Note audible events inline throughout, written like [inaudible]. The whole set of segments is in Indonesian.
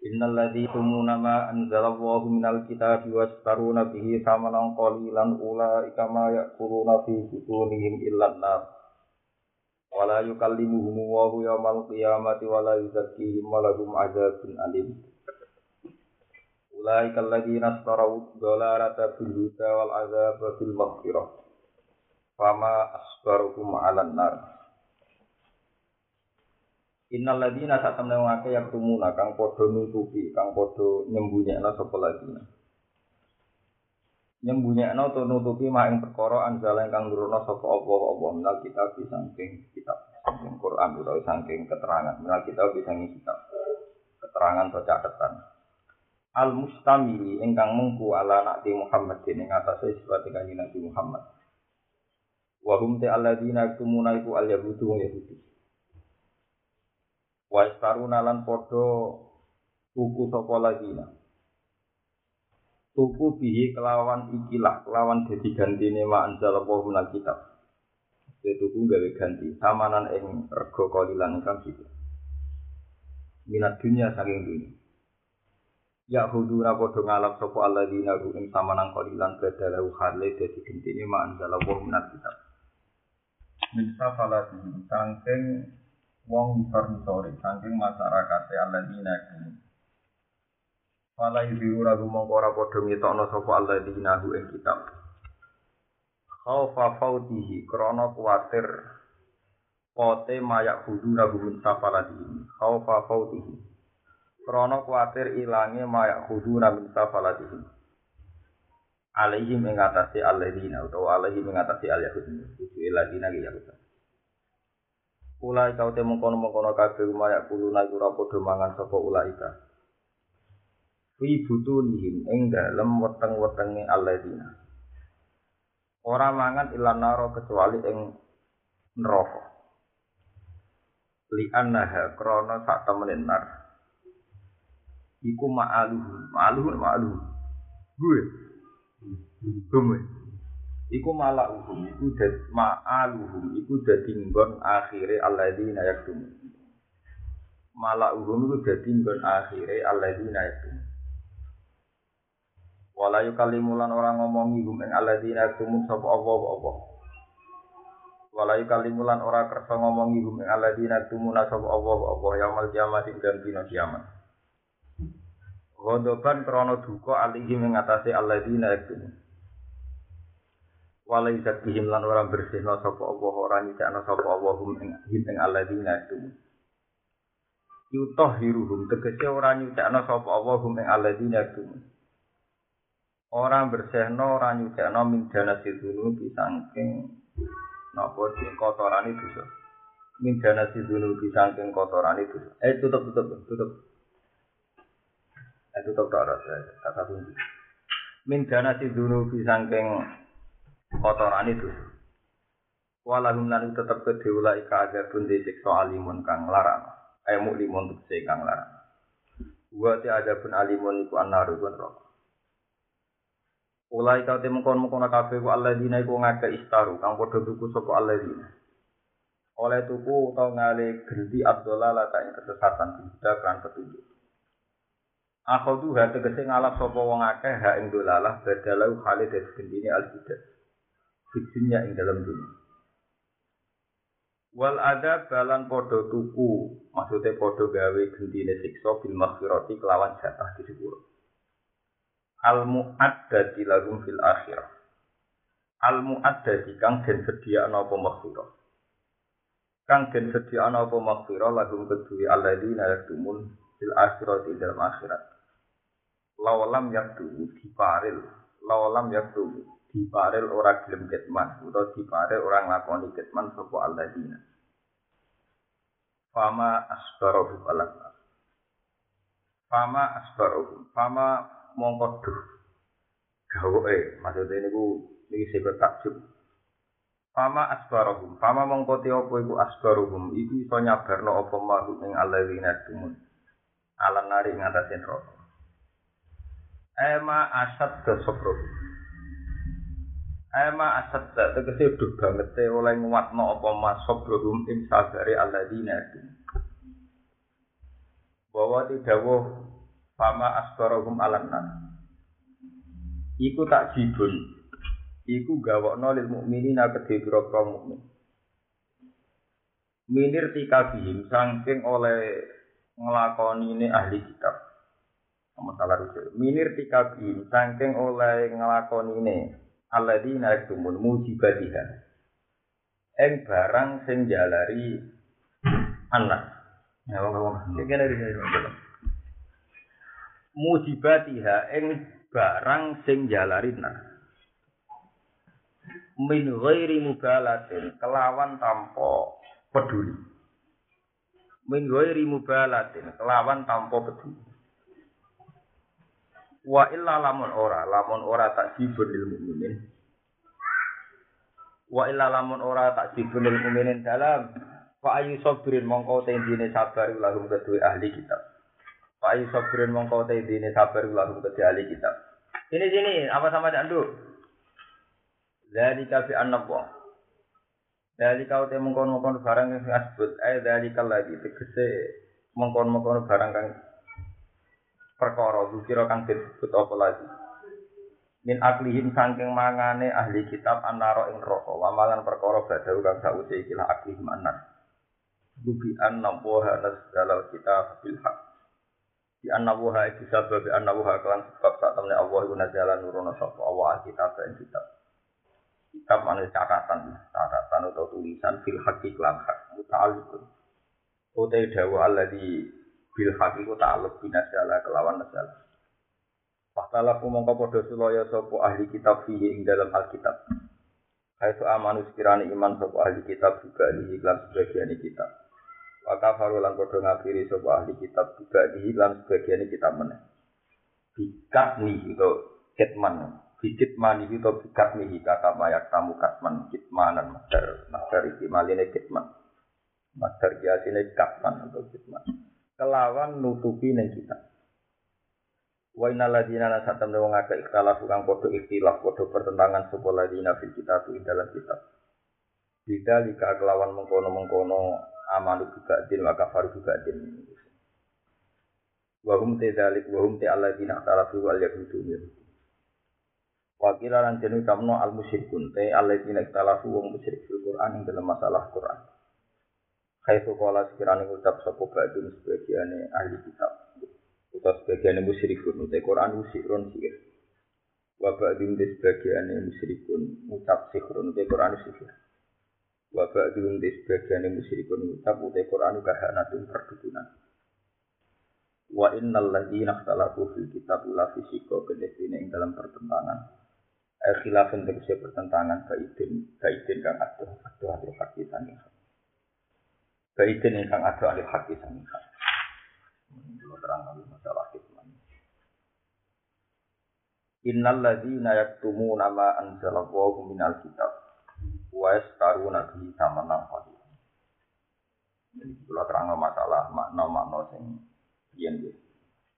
Innal ladzi tumuna ma anzalallahu minal kitabi wastaruna bihi samanan qalilan ulaika ma ya'kuluna fi butunihim illa an-nar. Wa la yukallimuhum Allahu yawmal qiyamati wa la yuzakkihim wa lahum 'adzabun alim. Ulaika alladzina astarau dhalalata bil huda wal 'adzaba bil maghfirah. Fama asbaruhum 'alan nar. Innal ladina sak temne wong akeh yak tumuna kang padha nutupi, kang padha nyembunyekna sapa ladina. Nyembunyekna utawa nutupi mak ing perkara anjala kang nurono sapa Allah apa menal kita bisa saking kitab saking Quran utawa saking keterangan. Menal kita bisa kitab keterangan atau catatan. Al mustamili ingkang mengku ala nakti Muhammad ing atase sifat kanjeng Nabi Muhammad. Wa hum ta alladina al yahudu yahudi. Wa istaruna lan padha tuku sapa ladina tuku bihi kelawan ikilah kelawan dadi gantine ma anjal apa minal kitab. Dia tuku gawe ganti samanan ing rego kolilan ingkang situ minat dunia saking dunia Ya hudura padha ngalap sapa alladzina ing samanan kolilan badalahu hale dadi gentine ma anjal apa minal kitab. Min safalati saking wong misor-misori saking masyarakat alladzina kini Fala yudhiru ragu mongko ora padha ngetokno sapa alladzina hu ing kitab. Khaufa fautihi krana kuwatir pote mayak hudu ragu min safalatihi Khaufa fautihi krana kuwatir ilange mayak hudu min safalatihi alaihim ing atase alladzina utawa alaihim ing atase al-yahudi. Itu alladzina ya Ulai kau temu kono mengkono kabeh umaya kulo naik ora padha mangan sapa ulai ka. Fi butunihim ing dalem weteng-wetenge alladzina. Ora mangan ilan naro kecuali ing neraka. Li annaha krana sak temenin nar. Iku ma'aluhu, ma'aluhu, ma'aluhu. Gue. Gue. Iku malauhum iku dad ma'aluhum iku dadi nggon akhire alladzina yaktum malauhum iku dadi nggon akhire alladzina yaktum wala yukalimulan orang ngomongi hum ing alladzina yaktum sapa apa apa wala yukalimulan ora kersa ngomongi hum ing alladzina yaktum sapa apa apa yaumul kiamat ing dina kiamat. Godoban krono duka alihi mengatasi alladzina yaktum walai zakihim lan ora bersihno sapa Allah ora nyicakno sapa Allah hum ing ing alladzina itu yutahhiruhum tegese ora nyicakno sapa Allah hum ing alladzina itu ora bersihno ora nyicakno min dana sidunu pisangking napa sing kotorane dosa. Min dana sidunu pisangking kotorane dosa. Eh tutup tutup tutup. Eh tutup tak ada kata kunci min dana sidunu pisangking kotoran itu. Walahum lan tetep ke deula ika agar pun disiksa alimun kang larang. Ayo muklimun tegese kang larang. Wa ti ada pun alimun iku annaru pun rokok. Ulai kau temu kon mukona kafe ku Allah dina iku ngake istaru kang podo tuku sopo Allah dina. Oleh tuku atau ngale gendi Abdullah lah tak kesesatan tidak kan petunjuk. Aku tuh hati tegese ngalap sopo wong akeh ha ing dolalah badalau khalid dari gendine al -bidah. Fitunya ing dalam dunia. Wal ada balan podo tuku, maksudnya podo gawe gentine siksa bil maghfirati kelawan jatah di sepuro. Al muaddadi lagum fil akhirah. Al muaddadi kang den sedia ana apa maghfirah. Kang den sedia ana apa maghfirah lagum kedue alladzina yaktumun fil akhirati dalam akhirat. Lawalam yaktu diparil, lawalam yaktu diparel ora gelem ketman utawa diparel ora nglakoni ketman sapa alladzina fama asbarahu balak Fama asbaruhum, fama mongko duh. Gawe, maksudnya ini ku, ini sebut takjub. Fama asbaruhum, fama mongko te apa iku asbaruhum, iku iso nyabarno apa mahu ing alladzina tumun. Alan nari ing atase neraka. Ema asad kesobrohum. Ema asad tegese duh banget te oleh nguatno apa mas sobrohum ing sabare alladzina tumun. bahwa tidawuh fama asbarahum alannas iku tak jibun. Iku gawokno lil mukminina kedhe pira mukmin. Minir tikabihim saking oleh nglakoni ini ahli kitab. Masalah rujuk. Minir tikabihim saking oleh nglakoni ini alladzina yaktumun mujibatiha eng barang sing jalari anak Ya wong wong. Kene Mujibatiha ing barang sing jalarina. Min ghairi mubalatin kelawan tanpa peduli. Min ghairi mubalatin kelawan tanpa peduli. Wa illa lamun ora, lamun ora tak jibun lil mukminin. Wa illa lamun ora tak jibun lil dalam Fa ayu sabirin mongko te dine sabar lahum kedue ahli kitab. Fa ayu sabirin mongko te dine sabar lahum kedue ahli kitab. Ini sini apa sama candu? Dari kafi annabu. Dari kau te mongkon mongkon barang yang disebut. Eh dari lagi tegese mongkon mongkon barang kang perkara dukira kang disebut apa lagi. Min aklihim sangking mangane ahli kitab anaro ing roko. Wamalan perkara badau kang sause ikilah aklihim anar. Bubi anna woha nasdalal kita bil haq. Di anna woha itu sebab di anna woha kelan sebab saat temen Allah itu nazalan nurono sopa Allah kitab dan kitab. Kitab mana catatan, catatan atau tulisan fil haqi kelan hak. Muta'alikun. Utai dawa di bil haqi ku ta'aluk binasala kelawan nasala. Faktalah mongko podo sulaya sopo ahli kitab fihi ing dalam alkitab. Kaitu amanu sekirani iman sopo ahli kitab juga di iklan sebagian kitab. Maka faru lan padha ngafiri sapa ahli kitab juga di lan sebagian kitab meneh. Bikat nih itu kitman. Bikit mani itu bikat nih kata mayak tamu katman kitmanan master master iki maline kitman. Master biasine katman atau kitman. Kelawan nutupi ning kitab. Wa innal ladina nasatam wong akeh ikhtilaf kang padha ikhtilaf padha pertentangan sapa ladina fil kitab ing dalam kitab. Tidak jika kelawan mengkono-mengkono amanu juga din wa kafar juga din wahum te dalik wahum te Allah dina talafi wal yahudu Wakil lan jenu kamno al musyrikun te Allah dina talafu wong musyrik fil Quran ing dalam masalah Quran. Khaitu kala sekiranya ngucap sapa ba'dun sebagiane ahli kitab. Utawa sebagiane musyrikun te Quran musyrikun sihir. Wa ba'dun te sebagiane musyrikun ngucap sihirun te Quran sihir. wa ba'dhum di sebagian musyrikun ngucap utai Quran kahanatun perdukunan wa innal ladzina ikhtalafu fil kitab la fisika kedesine ing dalam pertentangan ay khilafun tegese pertentangan kaidin kaidin kang adoh adoh ahli hakki sanging kaidin kang adoh ahli hakki sanging terang masalah hikmah Innal ladzina yaktumuna ma anzalallahu minal kitab Wes taru nabi sama nafas. Jadi kalau terang masalah makna makna sing yen gitu.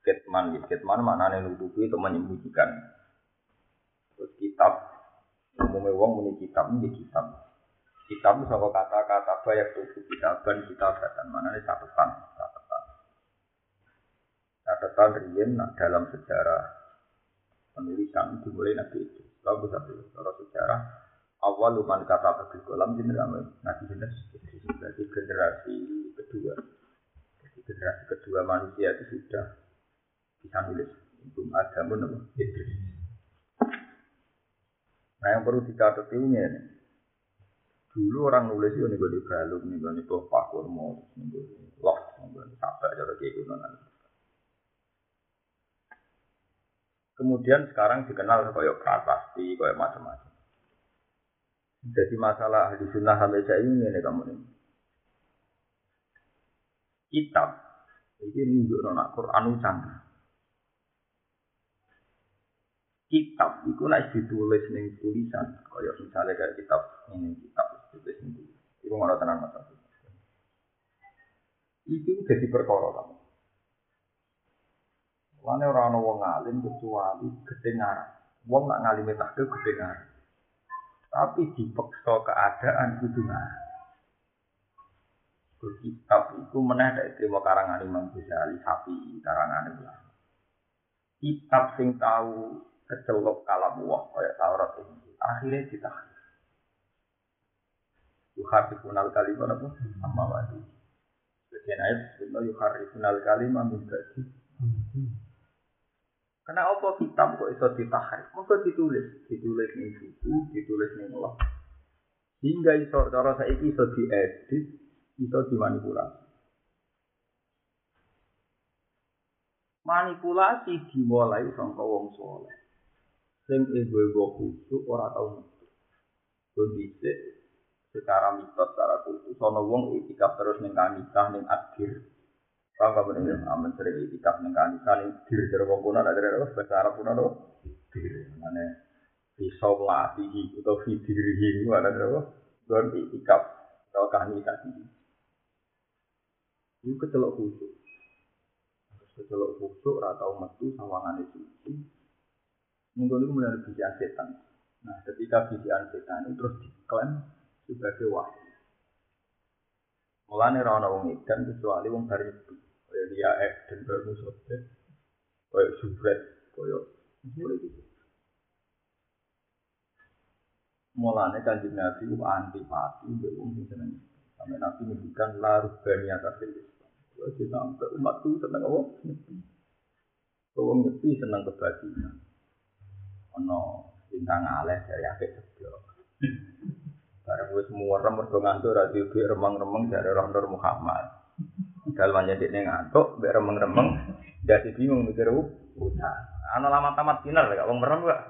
Ketman gitu, ketman maknanya nutupi itu menyembunyikan. Terus kitab, umumnya wong muni kitab ini kitab. Kitab itu sama kata-kata banyak tubuh kitaban kitabatan mana ini catatan, catatan. Catatan rian dalam sejarah penulisan dimulai nabi itu. Kalau bisa kalau sejarah awal luman kata bagi kolam jenis nabi jenis jadi generasi kedua. Jadi generasi kedua manusia itu sudah bisa nulis. Belum ada pun Idris. Nah yang perlu dicatat ini dulu orang nulis itu nih di galung nih gue nih pak kurmo nih gue loh nih sampai jadi kayak gitu kemudian sekarang dikenal kayak prasasti kayak macam-macam jadi masalah ahli sunnah saya ini nih kamu nih. Kitab Iki nunjukno nak Quran canggih. Kitab iku nek ditulis ning tulisan, kaya misalnya kayak kitab ini kitab ditulis ning tulisan. Iku ngono tenan Mas. Itu jadi perkara kamu. Lane ora ana wong alim kecuali kedengaran. Wong nak ngalime tahqiq kedengaran. Tapi dipaksa keadaan kudu ngarang. kitab itu meneh dari terima karangan Imam Ghazali sapi karangan itu kitab sing tahu kecelok kalam wah kayak Taurat ini akhirnya ditahan yuharifun al kalimah apa amma wadi jadi ayat sebutnya yuharifun al kalimah min Karena apa kitab kok iso ditahrif? Maka ditulis, ditulis ning buku, ditulis ning Allah. Hingga iso cara saiki iso diedit, iso dimanipulasi. Manipulasi dimulai sangka wong soleh. Sing ego-ego khusyuk ora tau metu. Kondisi secara mitos, secara khusus, ana wong itikaf terus ning kanisah, ning akhir. Paham gak bener? Amin sering itikaf ning kanisah, ning dir dari wong kuno, ada dari bahasa Arab kuno, no? dir. Mana bisa melatih, atau fidirihi, ada dari apa? Gon itikaf, atau kanisah ini. Itu kecelok khusyuk. Kecelok khusyuk, atau metu sawangan suci. Mungkin itu mulai bisian setan. Nah, ketika bisian setan itu terus diklaim sebagai wahyu. Mulane ora ana wong edan kecuali wong bari itu. Kaya dia eh dan baru sote. Kaya subret, kaya mulai gitu. Mulane kanjeng Nabi ku antipati mbek wong sing seneng. Sampai Nabi menyebutkan larut bani atas Islam. Jadi sampai umat itu seneng apa? Wong nyepi seneng kebatinan. Ono bintang aleh dari akhir sebelah. Barang wis muwerem mergo ngantuk ra diubi remeng-remeng dari Roh Nur Muhammad. Jadi ini ngantuk, biar remeng-remeng, jadi bingung mikir utang. Ana lama tamat sinar gak wong merem gak?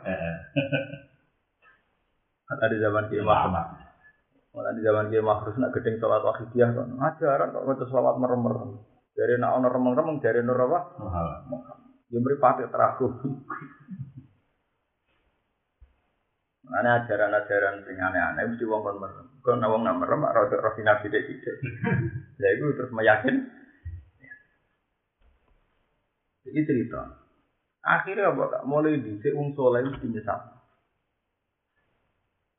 Kata di zaman Kiai Muhammad. Malah di zaman Kiai Mahrus nak gedeng sholat wahidiyah kan. Ajaran kok maca sholat merem-merem. Dari nak ono remeng-remeng dari nur apa? Muhammad. Beri pakai terakhir. Mana ajaran-ajaran sing aneh-aneh mesti wong kon merem. Kon wong nak merem ora rada dek sithik. Ya iku terus meyakin. Jadi cerita. Akhirnya apa kak? Mulai di wong soleh mesti nyesat.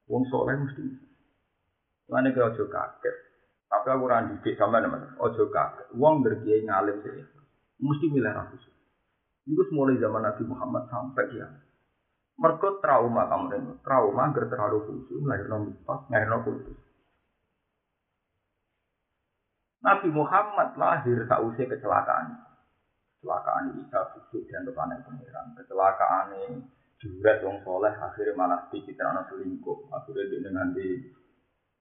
Wong soleh mesti. Mana kau ojo kaget. Tapi aku randi didik sama teman. Ojo kaget. Wong berkiai ngalim sih. Mesti milih ratus. Itu mulai zaman Nabi Muhammad sampai kiamat. Mergo trauma kamu dan trauma agar terlalu khusyuk melahirkan mitos, melahirkan khusus. Nabi Muhammad lahir tak usai kecelakaan. Kecelakaan Isa khusyuk dan depan pengiran. Kecelakaan juret wong soleh akhirnya malah dicitrana selingkuh. Akhirnya dia nanti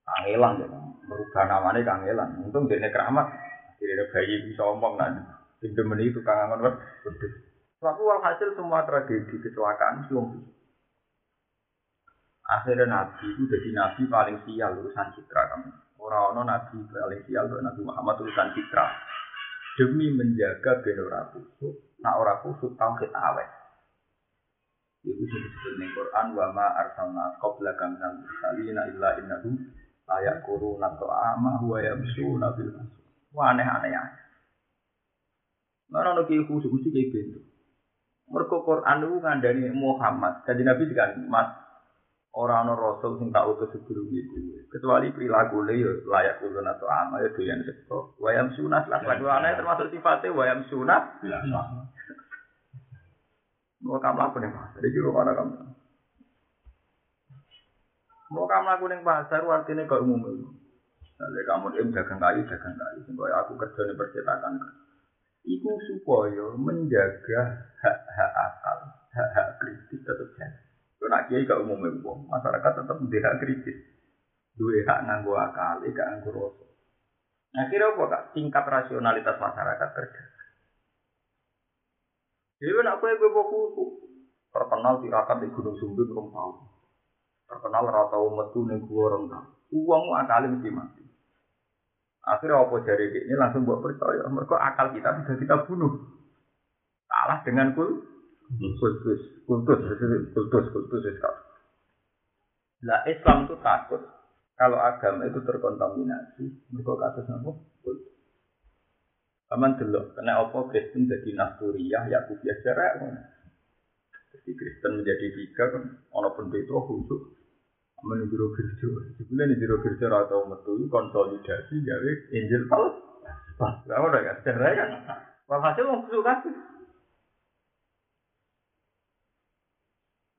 kangelan ya, merubah namanya kangelan. Untung dia keramat. Akhirnya bayi bisa omong nanti. Pinjem itu kangen wedus. Tapi walhasil semua tragedi kecelakaan itu Akhirnya Nabi itu jadi Nabi paling sial urusan citra kamu. Orang-orang Nabi paling sial itu Nabi Muhammad urusan citra. Demi menjaga ben ora nak ora kusuk tauhid awet. Itu disebut di Quran wa ma arsalna qablaka minal mursalina illa innahum la yaquluna ta'ama huwa yamshuna bil aswaq. Wah aneh-aneh ya. Mana ono ki khusus mesti gitu. Mergo Quran itu ngandani Muhammad. Jadi Nabi kan Mas orang ono Rasul sing tak utus sebelum itu. Kecuali perilaku le yo layak ulun atau ama ya doyan sekto. Wayam sunat lah. Aneh termasuk sifatnya wayam sunat. Mau kamu laku nih mas. Jadi juru mana kamu? Mau kamu laku nih pasar artinya ke umum itu. Jadi kamu dagang kayu, dagang kayu. Sehingga aku kerja di percetakan. Iku supaya menjaga hak-hak akal, hak-hak kritis tetap jalan. Kalau nak kiai gak masyarakat tetap menjadi hak kritis. Dua hak nganggo akal, gak nganggo rasa. Nah kira apa kak? Tingkat rasionalitas masyarakat terjaga. Jadi nak kue gue buku terkenal tirakat di Gunung Sumbing belum tahu. Terkenal rata metu nih gue orang tahu. Uang akal mesti mati. Akhirnya apa jari ini langsung buat percaya. Mereka akal kita sudah kita bunuh. Salah dengan kul kultus, kultus, kultus, kultus, kultus. Nah Islam itu takut kalau agama itu terkontaminasi. Mereka kasus apa? Kultus. Aman dulu, karena apa Kristen jadi Nasturiyah, Yakubiyah secara Jadi Kristen menjadi tiga kan, walaupun itu khusus Aman di gereja, sebenarnya di gereja atau metu konsolidasi gawe Injil Paulus. Pas, kamu udah kan, sejarah kan. Walhasil mau khusus kan.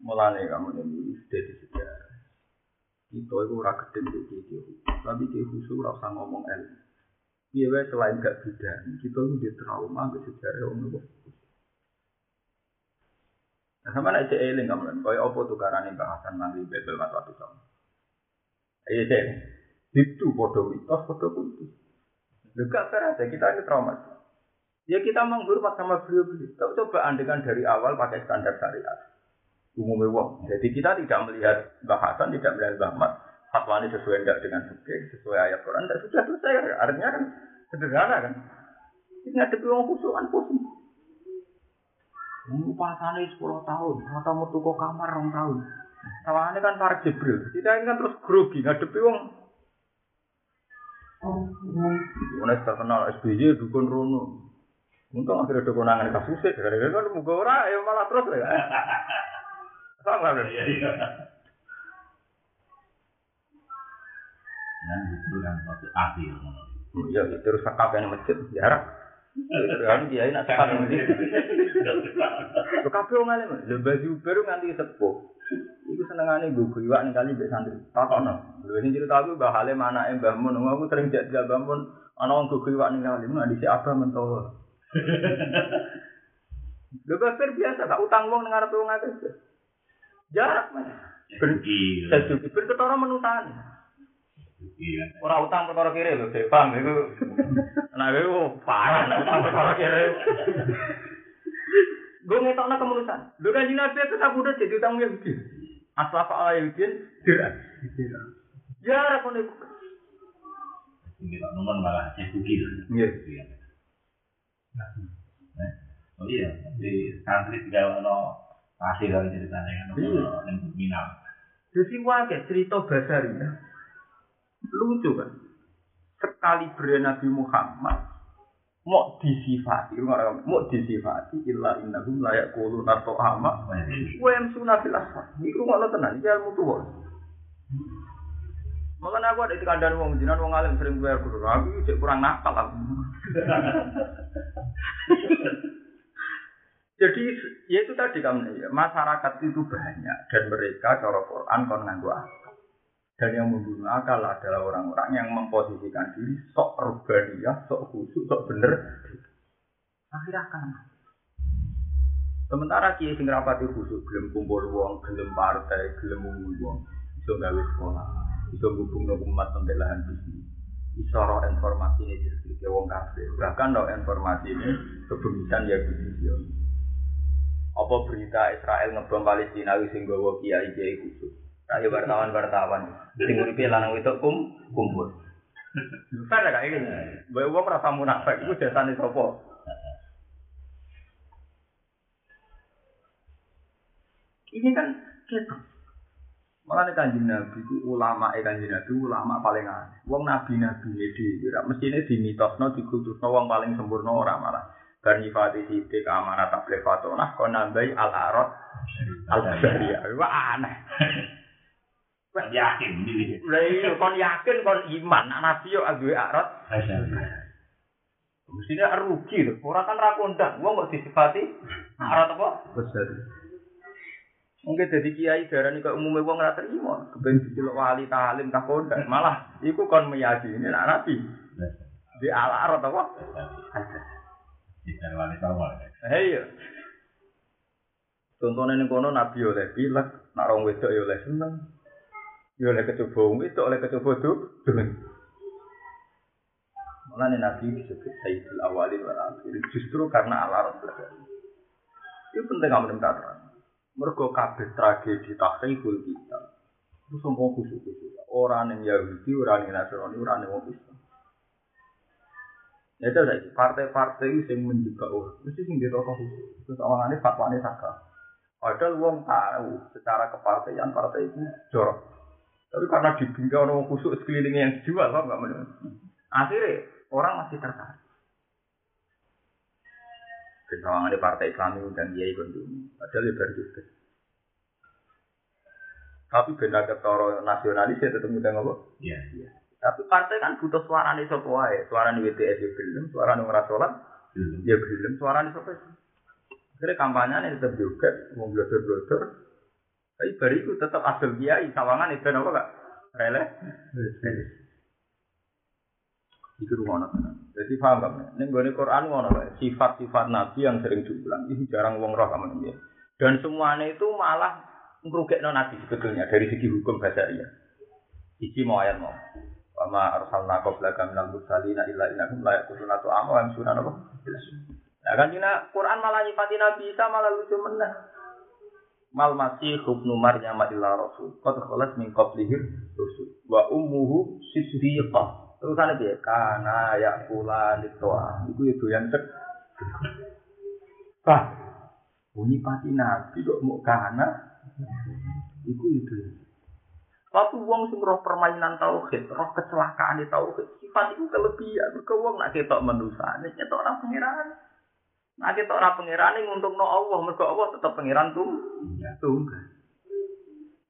Mulane kamu ini jadi sejarah. Itu itu ora gedeng iki Tapi ki khusus ora usah ngomong ilmu. Iya, selain gak bidan, kita di trauma ke sejarah om. Nah, sama nak cek eling kamu, kau apa tuh karena bahasan nanti bebel mas waktu sama. Iya cek, itu bodoh mitos, bodoh kultus. Juga aja kita ini trauma. Ya kita menghormat sama beliau-beliau. Tapi coba andekan dari awal pakai standar syariat. Umumnya wong. Jadi kita tidak melihat bahasan, tidak melihat bahmat fatwa ini sesuai enggak dengan fikih, sesuai ayat Quran, tidak sudah selesai. Artinya kan sederhana kan. Ini ada orang khusukan pusing. Pasane 10 tahun, atau mau tuku kamar rong tahun. Tawane kan para Jibril. Kita ini kan terus grogi ngadepi wong. Mana terkenal SBY dukun rono. Untung akhirnya dukun nangan kasusnya. Gara-gara kan muka ora, ya malah terus ya. [laughs] Sama lah. dan itu kan suatu akhir. Ya, terus yang masjid, jarak. Kan dia nak yang masjid. Lo kabeh wong alim, lho baju baru nganti sepuh. Iku senengane gue iwak ning kali mbek santri. Takono. Lho sing cerita aku Mbah Halim anake Mbah Mun, aku sering jak Mbah Mun ana wong gue iwak ning kali, nah dhisik abah mentowo. Lho kafir biasa, tak utang wong ning arep wong akeh. Jarak mas. Ben Gila. ben ketara menutani. Iya. Ora utang perkara kiri lho, Dek. Paham iku. Nah, iku parah nek utang perkara kiri. Gue ngetokno kemurusan. Lho kan Nabi itu tak udah jadi utang Yahudi. Asal apa ala Yahudi? Tidak. Ya, kono iku. Ini tak nomor malah saya bukil. Iya. Iya. Oh iya, di santri juga ono hasil dari ceritanya kan Iya. ono yang minal. Jadi wae cerita Basari ya. Lucu kan. Sekali berat Nabi Muhammad mau disifati, mau disifati illa innahum la yaquluna ta'ama wa yamsuna fil asfar. Iku ngono tenan, iki ilmu tuwa. Makanya aku ada di kandang wong jinan wong alim sering bayar guru. Aku cek kurang nakal aku. [laughs] Jadi ya itu tadi kamu ya, masyarakat itu banyak dan mereka cara Quran kon nganggo. Dan yang membunuh akal adalah orang-orang yang memposisikan diri sok urbaniyah, sok khusyuk, sok bener. Akhirnya akan Sementara kiai sing rapati khusyuk gelem kumpul wong, gelem partai, gelem ngumul wong, iso gawe sekolah, iso hubungno umat sampai lahan bisnis. Iso roh informasi ini jadi wong kafir. Bahkan roh informasi ini kebemisan ya bisnis apa berita Israel ngebom Palestina sing gawa kiai kiai khusus. Ayo wartawan-wartawan sing uripe lanang wedok kum kumpul. Fair gak iki? Mbok wong rasa munafik iku jasane sapa? Ini kan ketok. Malah nih kanjeng Nabi itu ulama eh kanjeng Nabi ulama paling aneh. Wong Nabi Nabi ini di mestinya di mitosno di kultusno wong paling sempurna orang malah. Bar nyifati sidik amanat tablet fatonah kon nambahi al arad al basariyah. Wah aneh. Kan yakin. Lah iya kon yakin kon iman nak nabi yo agwe arad. Mestinya rugi lho. Ora kan ra kondang. Wong kok disifati arad apa? Basariyah. Mungkin jadi kiai darani kok umumnya wong ora terima. Kepen diceluk wali talim tak kondang. Malah iku kon meyakini nak nabi. Di al arad apa? Tidak wali sama. Iya. Contohnya ini kono nabi oleh pilek, nak rong wedok ya oleh seneng, ya oleh kecoba wedok, oleh kecoba tuh, dengan. Malah ini nabi disebut Sayyidul Awalin wal Akhirin justru karena Rasul. Itu penting kamu dengar. Mereka kabeh tragedi tahriful kita. Itu sombong khusus khusus. Orang yang Yahudi, orang yang Nasrani, orang yang. Ya itu saiki partai-partai itu yang menjaga orang. Mesti sing di tokoh khusus. Terus awalnya fatwanya sakral. Padahal wong tahu secara kepartaian partai itu jorok. Tapi karena dibingkai orang khusus sekelilingnya yang dijual, apa enggak benar? Akhirnya orang masih tertarik. Kesawangan di partai Islam dan dia ikut dulu. Padahal ya baru juga. Tapi benda ketoro nasionalis ya tetap mudah ngobrol. Iya. Tapi partai kan butuh suara nih sopo wae. Suara nih WTS ya gelem, suara nih ngerasolat Belum. ya gelem, suara nih sopo. Akhirnya kampanye tetap juga, mau blotor-blotor. Tapi bari itu tetap asal kiai, sawangan itu apa kak? Rele. Iku rumah Jadi paham gak? Ini gue Quran ngono Pak. Sifat-sifat Nabi yang sering diulang. Ini jarang wong roh kamu ini. Dan semuanya itu malah ngerugekno Nabi sebetulnya dari segi hukum bahasa iya. Isi mau ayat mau. Wama arsalna qablaka minal mursalina illa innahum la yaquluna tu'ama wa yamsuna apa? Nah kan Quran malah nyifati Nabi Isa malah lucu meneh. Mal masih hubnu Maryam illa rasul. Qad khalat min qablihi rusul. Wa ummuhu siddiqah. Terusane piye? Kana yakula litwa. Iku itu yang cek. Bah, bunyi pati Nabi kok mau kana? Iku itu. Tapi wong sing roh permainan tauhid, roh kecelakaan di tauhid, sifat itu kelebihan. Mergo wong nak ketok menusane, ketok ora pangeran. Nak ketok ora pangeran nguntungno Allah, mergo Allah tetep pangeran tuh. Tunggal.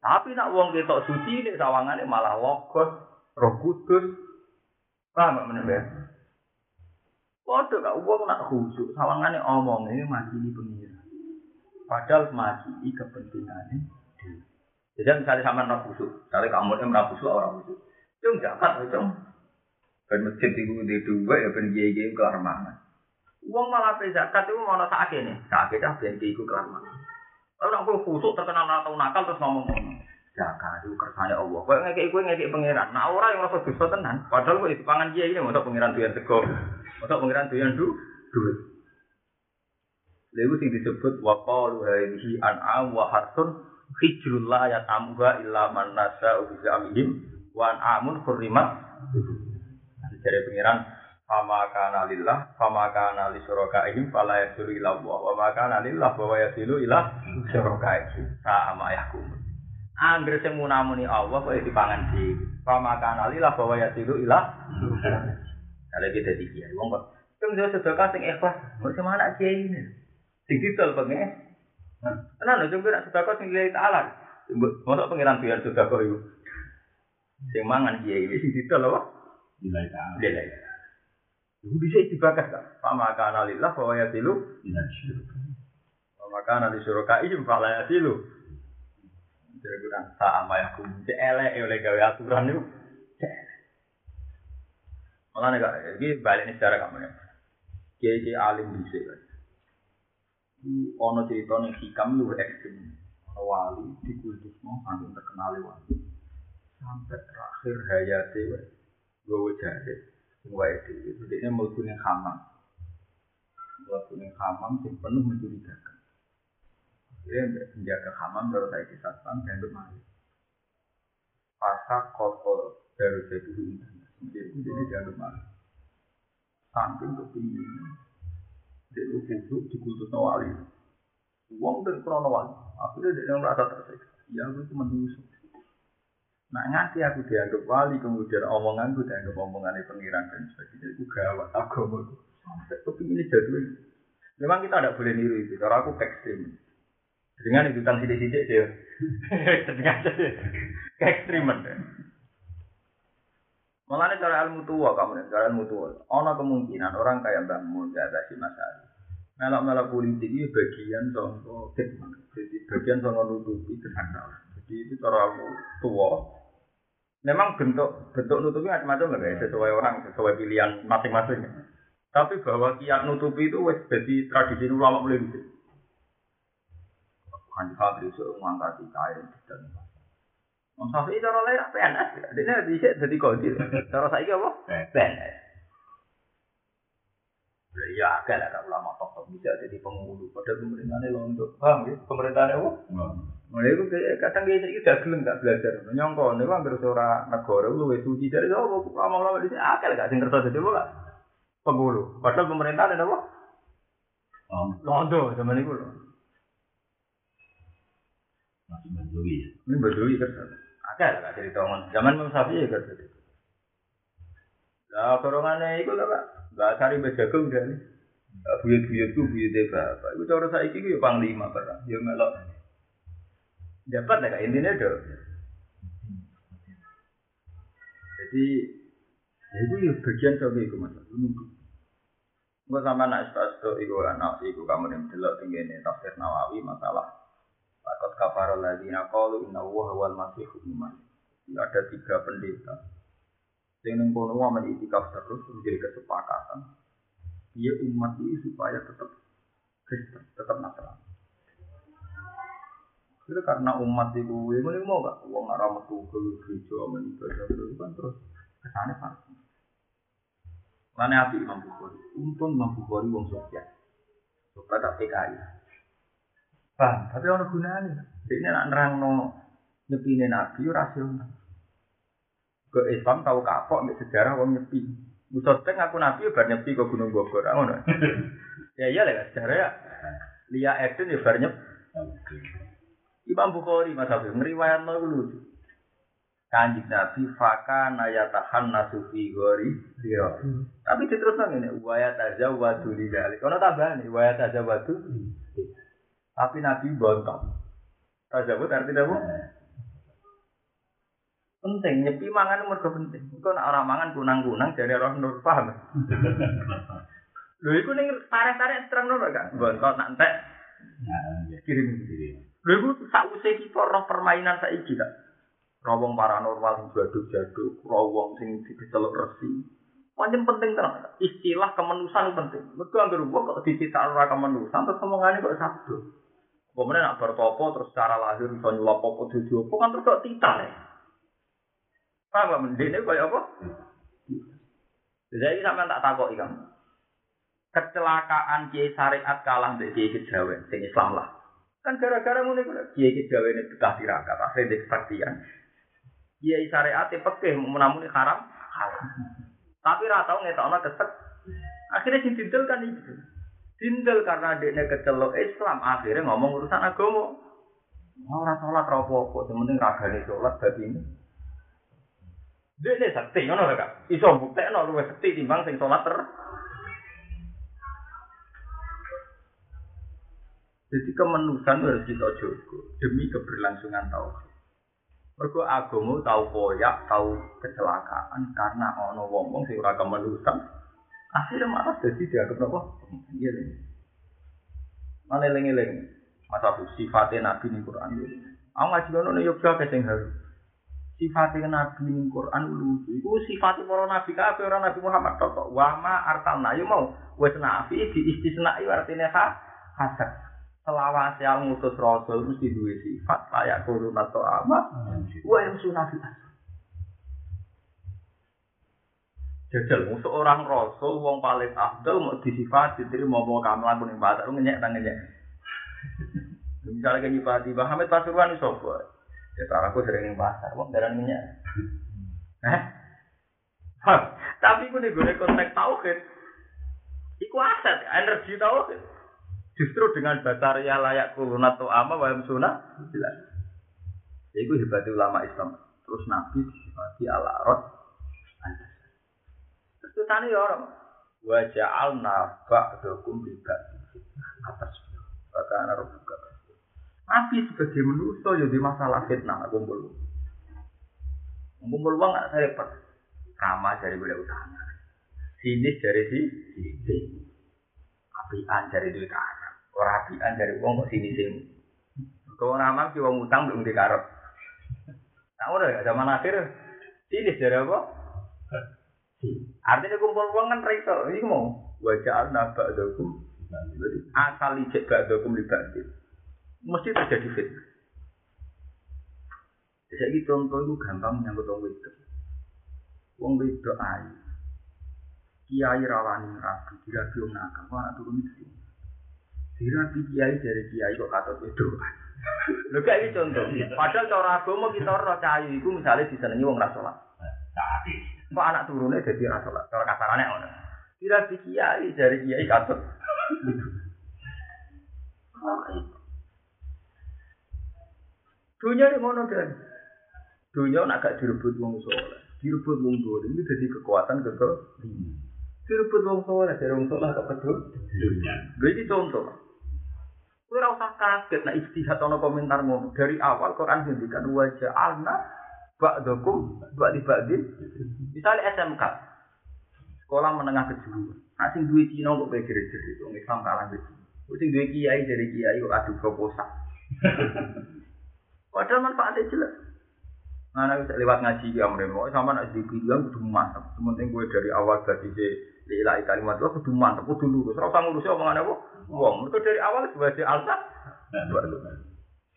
Tapi nak wong ketok suci nek sawangane malah logos, roh kudus. Paham gak meneh, Mbak? Padha gak wong nak khusyuk, sawangane omong ini makili pengiran. Padahal makili kepentingannya dhewe. Jadi misalnya sama nak khusyuk, misalnya kamu yang nak khusyuk orang khusyuk, itu enggak kan, itu Ben masjid itu di dua ya ben kiai kiai kelar mana. Uang malah pe zakat itu mau sakit nih, sakit dah ben kiai kelar mana. Kalau nak khusyuk terkenal atau nakal terus ngomong ngomong. Zakat itu kersane Allah. Kau ngekek kue ngekek pangeran. Nah orang yang rasa dosa tenan. Padahal kau itu pangan kiai ini untuk pangeran tuyan sego, untuk pangeran tuyan du duit. Lalu sing disebut waqalu hadhihi an'am wa harsun hijrul la yatamuha illa man nasa bi amihim wa an'amun hurrimat. Dari pangeran fama kana lillah fama kana li syurakaihim fala yasilu ila Allah wa ma kana lillah wa yasilu ila syurakaihim sama yahkum. Angger sing munamuni Allah kok dipangan di fama kana lillah wa yasilu ila Kalau kita di kiai, wong kok Sing sedekah sing ikhlas, kok sama anak kiai ini. Sing didol pengen. Tenan lho, sing nak sedekah sing lillahi ta'ala. Mosok pengiran biar sedekah iku. Sing mangan kiai ini sing didol apa? Nilai ta'ala. Lillahi. Iku bisa dibakas kan? Fama kana lillah wa yasilu Nilai syurga. Fama kana li syuraka'i fala yasilu. Jadi kurang sama ya kum. Cek elek oleh gawe aturan itu. Malah nih kak, ini balik nih secara kamu ya. Kiai alim bisa kan. Ono cerita nih hikam lu ekstrim. Wali di kudus mau sampai terkenal wali. Sampai terakhir hayatnya gue jahit. wae dhewe dene mlebu ning khamam mlebu ning khamam sing penuh mencurigakan. Dia menjaga khamam baru saya kisah pan dan kemari pasak kotor dari jadi ini jadi ini dia kemari samping ke pinggir ini dia lu kutuk di kutuk nawali uang dan kronowali akhirnya dia merasa tersiksa. Ya itu menyusup Nah nganti aku dianggap wali, kemudian omonganku dianggap omongannya pengiran dan sebagainya. Itu gawat agama itu. Sampai kepingin jadul. Memang kita tidak boleh niru itu. Karena aku ekstrim. Dengan ikutan sidik-sidik dia. [laughs] Dengan ekstriman. Malah cara ilmu tua kamu cara ilmu tua. Ono kemungkinan orang kayak Mbak Mun ada si masalah. Melak-melak politik itu bagian contoh bagian contoh nutupi kesalahan. Jadi itu cara ilmu tua. Memang bentuk bentuk nutupi macam-macam lah ya, sesuai orang, sesuai pilihan masing-masing. Tapi bahwa kiat nutupi itu wes jadi tradisi ulama mulai gitu. Kan Fabri suruh mengangkat kain dan Om Safi cara lain apa PNS? Dia bisa jadi kodir. Cara saya apa? PNS. Ya agak lah ulama top top bisa jadi penghulu. Padahal pemerintahnya londo. Paham ya? Pemerintahnya apa? Mulai itu kadang dia itu gak gelem gak belajar. Nyongko nih hampir seorang negara lu suci dari itu ulama ulama di sini agak gak sing kertas jadi apa? penghulu. Padahal pemerintah ada apa? Oh, Londo zaman itu lho. masih Badui ya. Ini kan. Akeh lah gak cerita ngomong. Zaman Imam Syafi'i ya kan. Lah korongannya itu lah Pak. Gak cari bejagung dan buyut-buyutku buyutnya bapak. Itu cara saya itu ya panglima pernah. Ya melok. Dapat lah intinya do. Jadi ya itu ya bagian coba itu mas. Gue sama anak istasto, itu anak itu kamu yang delok tinggi tafsir Nawawi masalah Takut kafarol lagi nakalu inna wuh wal masih iman. Ada tiga pendeta. Yang neng kono wamen itikaf terus menjadi kesepakatan. Dia umat ini supaya tetap Kristen, tetap Nasrani. Itu karena umat itu, ya ini mau gak? Uang arah metu ke gereja, menibadah itu kan terus ke sana pasti. Mana api Imam Bukhari? Untung Imam Bukhari wong sukses. Suka tak PKI. Bang, tapi ono gunane. Ini nak nerangno nyepine nabi rasional. Ke Islam tahu kapok nek sejarah wong nyepi. Musa teng aku nabi bar nyepi ke Gunung Bogor, ngono. [laughs] ya iya lah sejarah ya. Lia Eden ya bar nyep. Imam Bukhari Mas Habib ngriwayatno iku lucu. Kanjeng Nabi faka nayatahan nasufi gori siro. Tapi diterusno ngene, wa yatazawwadu lidzalik. Ono tambahan wa yatazawwadu. Tapi Nabi bontok. Tazawud artinya apa? Penting, nyepi mangan mergo penting. Iku nek ora mangan kunang-kunang dari roh nur paham. [laughs] Lho iku ning tarik-tarik terang lho gak? Bontot nak entek Nah, ya. kirim. Lho iku sakwise kita roh permainan saiki gak? Roh wong paranormal sing jaduk-jaduk, roh wong sing diceluk resi. Pancen penting tenan. Istilah kemanusiaan penting. Mergo anggere wong kok dicita ora kemanusiaan terus omongane kok sabdo. Pemene nak bertopo terus secara lahir iso nyulap apa dudu apa kan terus kok titan. ya. Paham gak mendene kaya apa? Jadi sampean tak takoki kamu. Kecelakaan kiai syariat kalah mbek kiai kejawen sing Islam lah. Kan gara-gara ngene kuwi kiai kejawen itu betah tirakat, akhirnya di kesaktian. Kiai syariat e pekeh menamuni haram, haram. Tapi ra tau ngetokno kesek. Akhirnya sing dindel kan itu. Dindel karena dekne kecelok Islam, akhirnya ngomong urusan agama. Ora salat ra apa-apa, sing penting ragane salat dadi ini. Dekne sakti ngono lho, Kak. Iso buktekno luwih sakti timbang sing salat ter. Jadi kemanusiaan harus kita jaga demi keberlangsungan tauhid. Mergo agama tahu koyak, tahu kecelakaan karena ono wong-wong sing ora kemanusiaan. Akhirnya malah jadi dianggap apa? Iya nih. Mana eling-eling? Masa bu sifatnya Nabi ning Quran itu. Aku ngaji ngono ning ke sing. Sifatnya Nabi ning Quran lucu. Iku sifatnya para nabi kabeh ora Nabi Muhammad tok. Wa ma arsalna yo mau wis nabi di istisnai artine ha hasan. Selawase yang ngutus rasul mesti duwe sifat layak kurun atau apa. Wa yang sunafi Jajal, musuh orang rasul, wong paling afdal mau disifat, diterima mau kamalan kuning batak, ngenyek dan ngenyek. [laughs] Misalnya kayak nyipati, Bang Hamid Pasuruan itu sopo. Ya cara aku sering yang pasar, wong darah ngenyek. Eh? Hah, Tapi gue nih gue konteks tauhid. Iku aset, energi tauhid. Justru dengan bataria layak kulunat atau ama wayam sunnah, jelas. Iku hebatnya ulama Islam. Terus Nabi disifati ala rot. Terus tani ya orang. Wa ja'alna ba'dakum li ba'din atas. Bahkan ana buka. Nabi sebagai manusia ya di masalah fitnah kumpul. Kumpul uang nggak repot. Kama dari boleh utama. Sini dari si sini. Apian dari duit karep. Orang apian dari uang kok sini sini. Kalau nama si uang utang belum dikarep. Nah udah zaman akhir sini dari apa? Artinya kumpul uang kan reso. Ini mau wajah nabak dokum. Asal ijek gak dokum libatin. Mesti terjadi fitnah. Jadi contoh itu gampang menyangkut wong wedok. Wong wedok ayu. Kiai rawani rabi, dirabi wong nakal, anak turun itu. Dirabi kiai dari kiai kok katut wedok. Lho kayak iki contoh. Padahal cara agama kita ora cahayu iku misalnya disenengi wong ra salat. Kok anak turunnya jadi ra salat. Cara kasarane ngono. Dirabi kiai dari kiai katut. Dunia ini ngono dan dunia nak gak direbut wong soleh, direbut wong dolim ini jadi kekuatan kekal. Direbut wong soleh dari wong soleh kok kedul. dunia. Jadi contoh. Kowe ora usah kaget nek istihad ana komentar ngono. Dari awal Quran ngendikan wajah alna ba'dakum ba'di ba'din. Misalnya SMK. Sekolah menengah kejuruan. Nah sing duwe Cina kok kowe jerit-jerit wong Islam kalah gitu. Sing duwe kiai dari kiai kok adu proposal. [laughs] Padahal manfaatnya jelas. Nah, nek bisa lewat ngaji ya mereka, sama nak dibilang kudu mantap. Sementing gue dari awal dari lillahi kalimat itu kudu mantap, kudu lurus. Ora usah ngurusi omongan apa? Wong, mereka dari awal sebagai alta.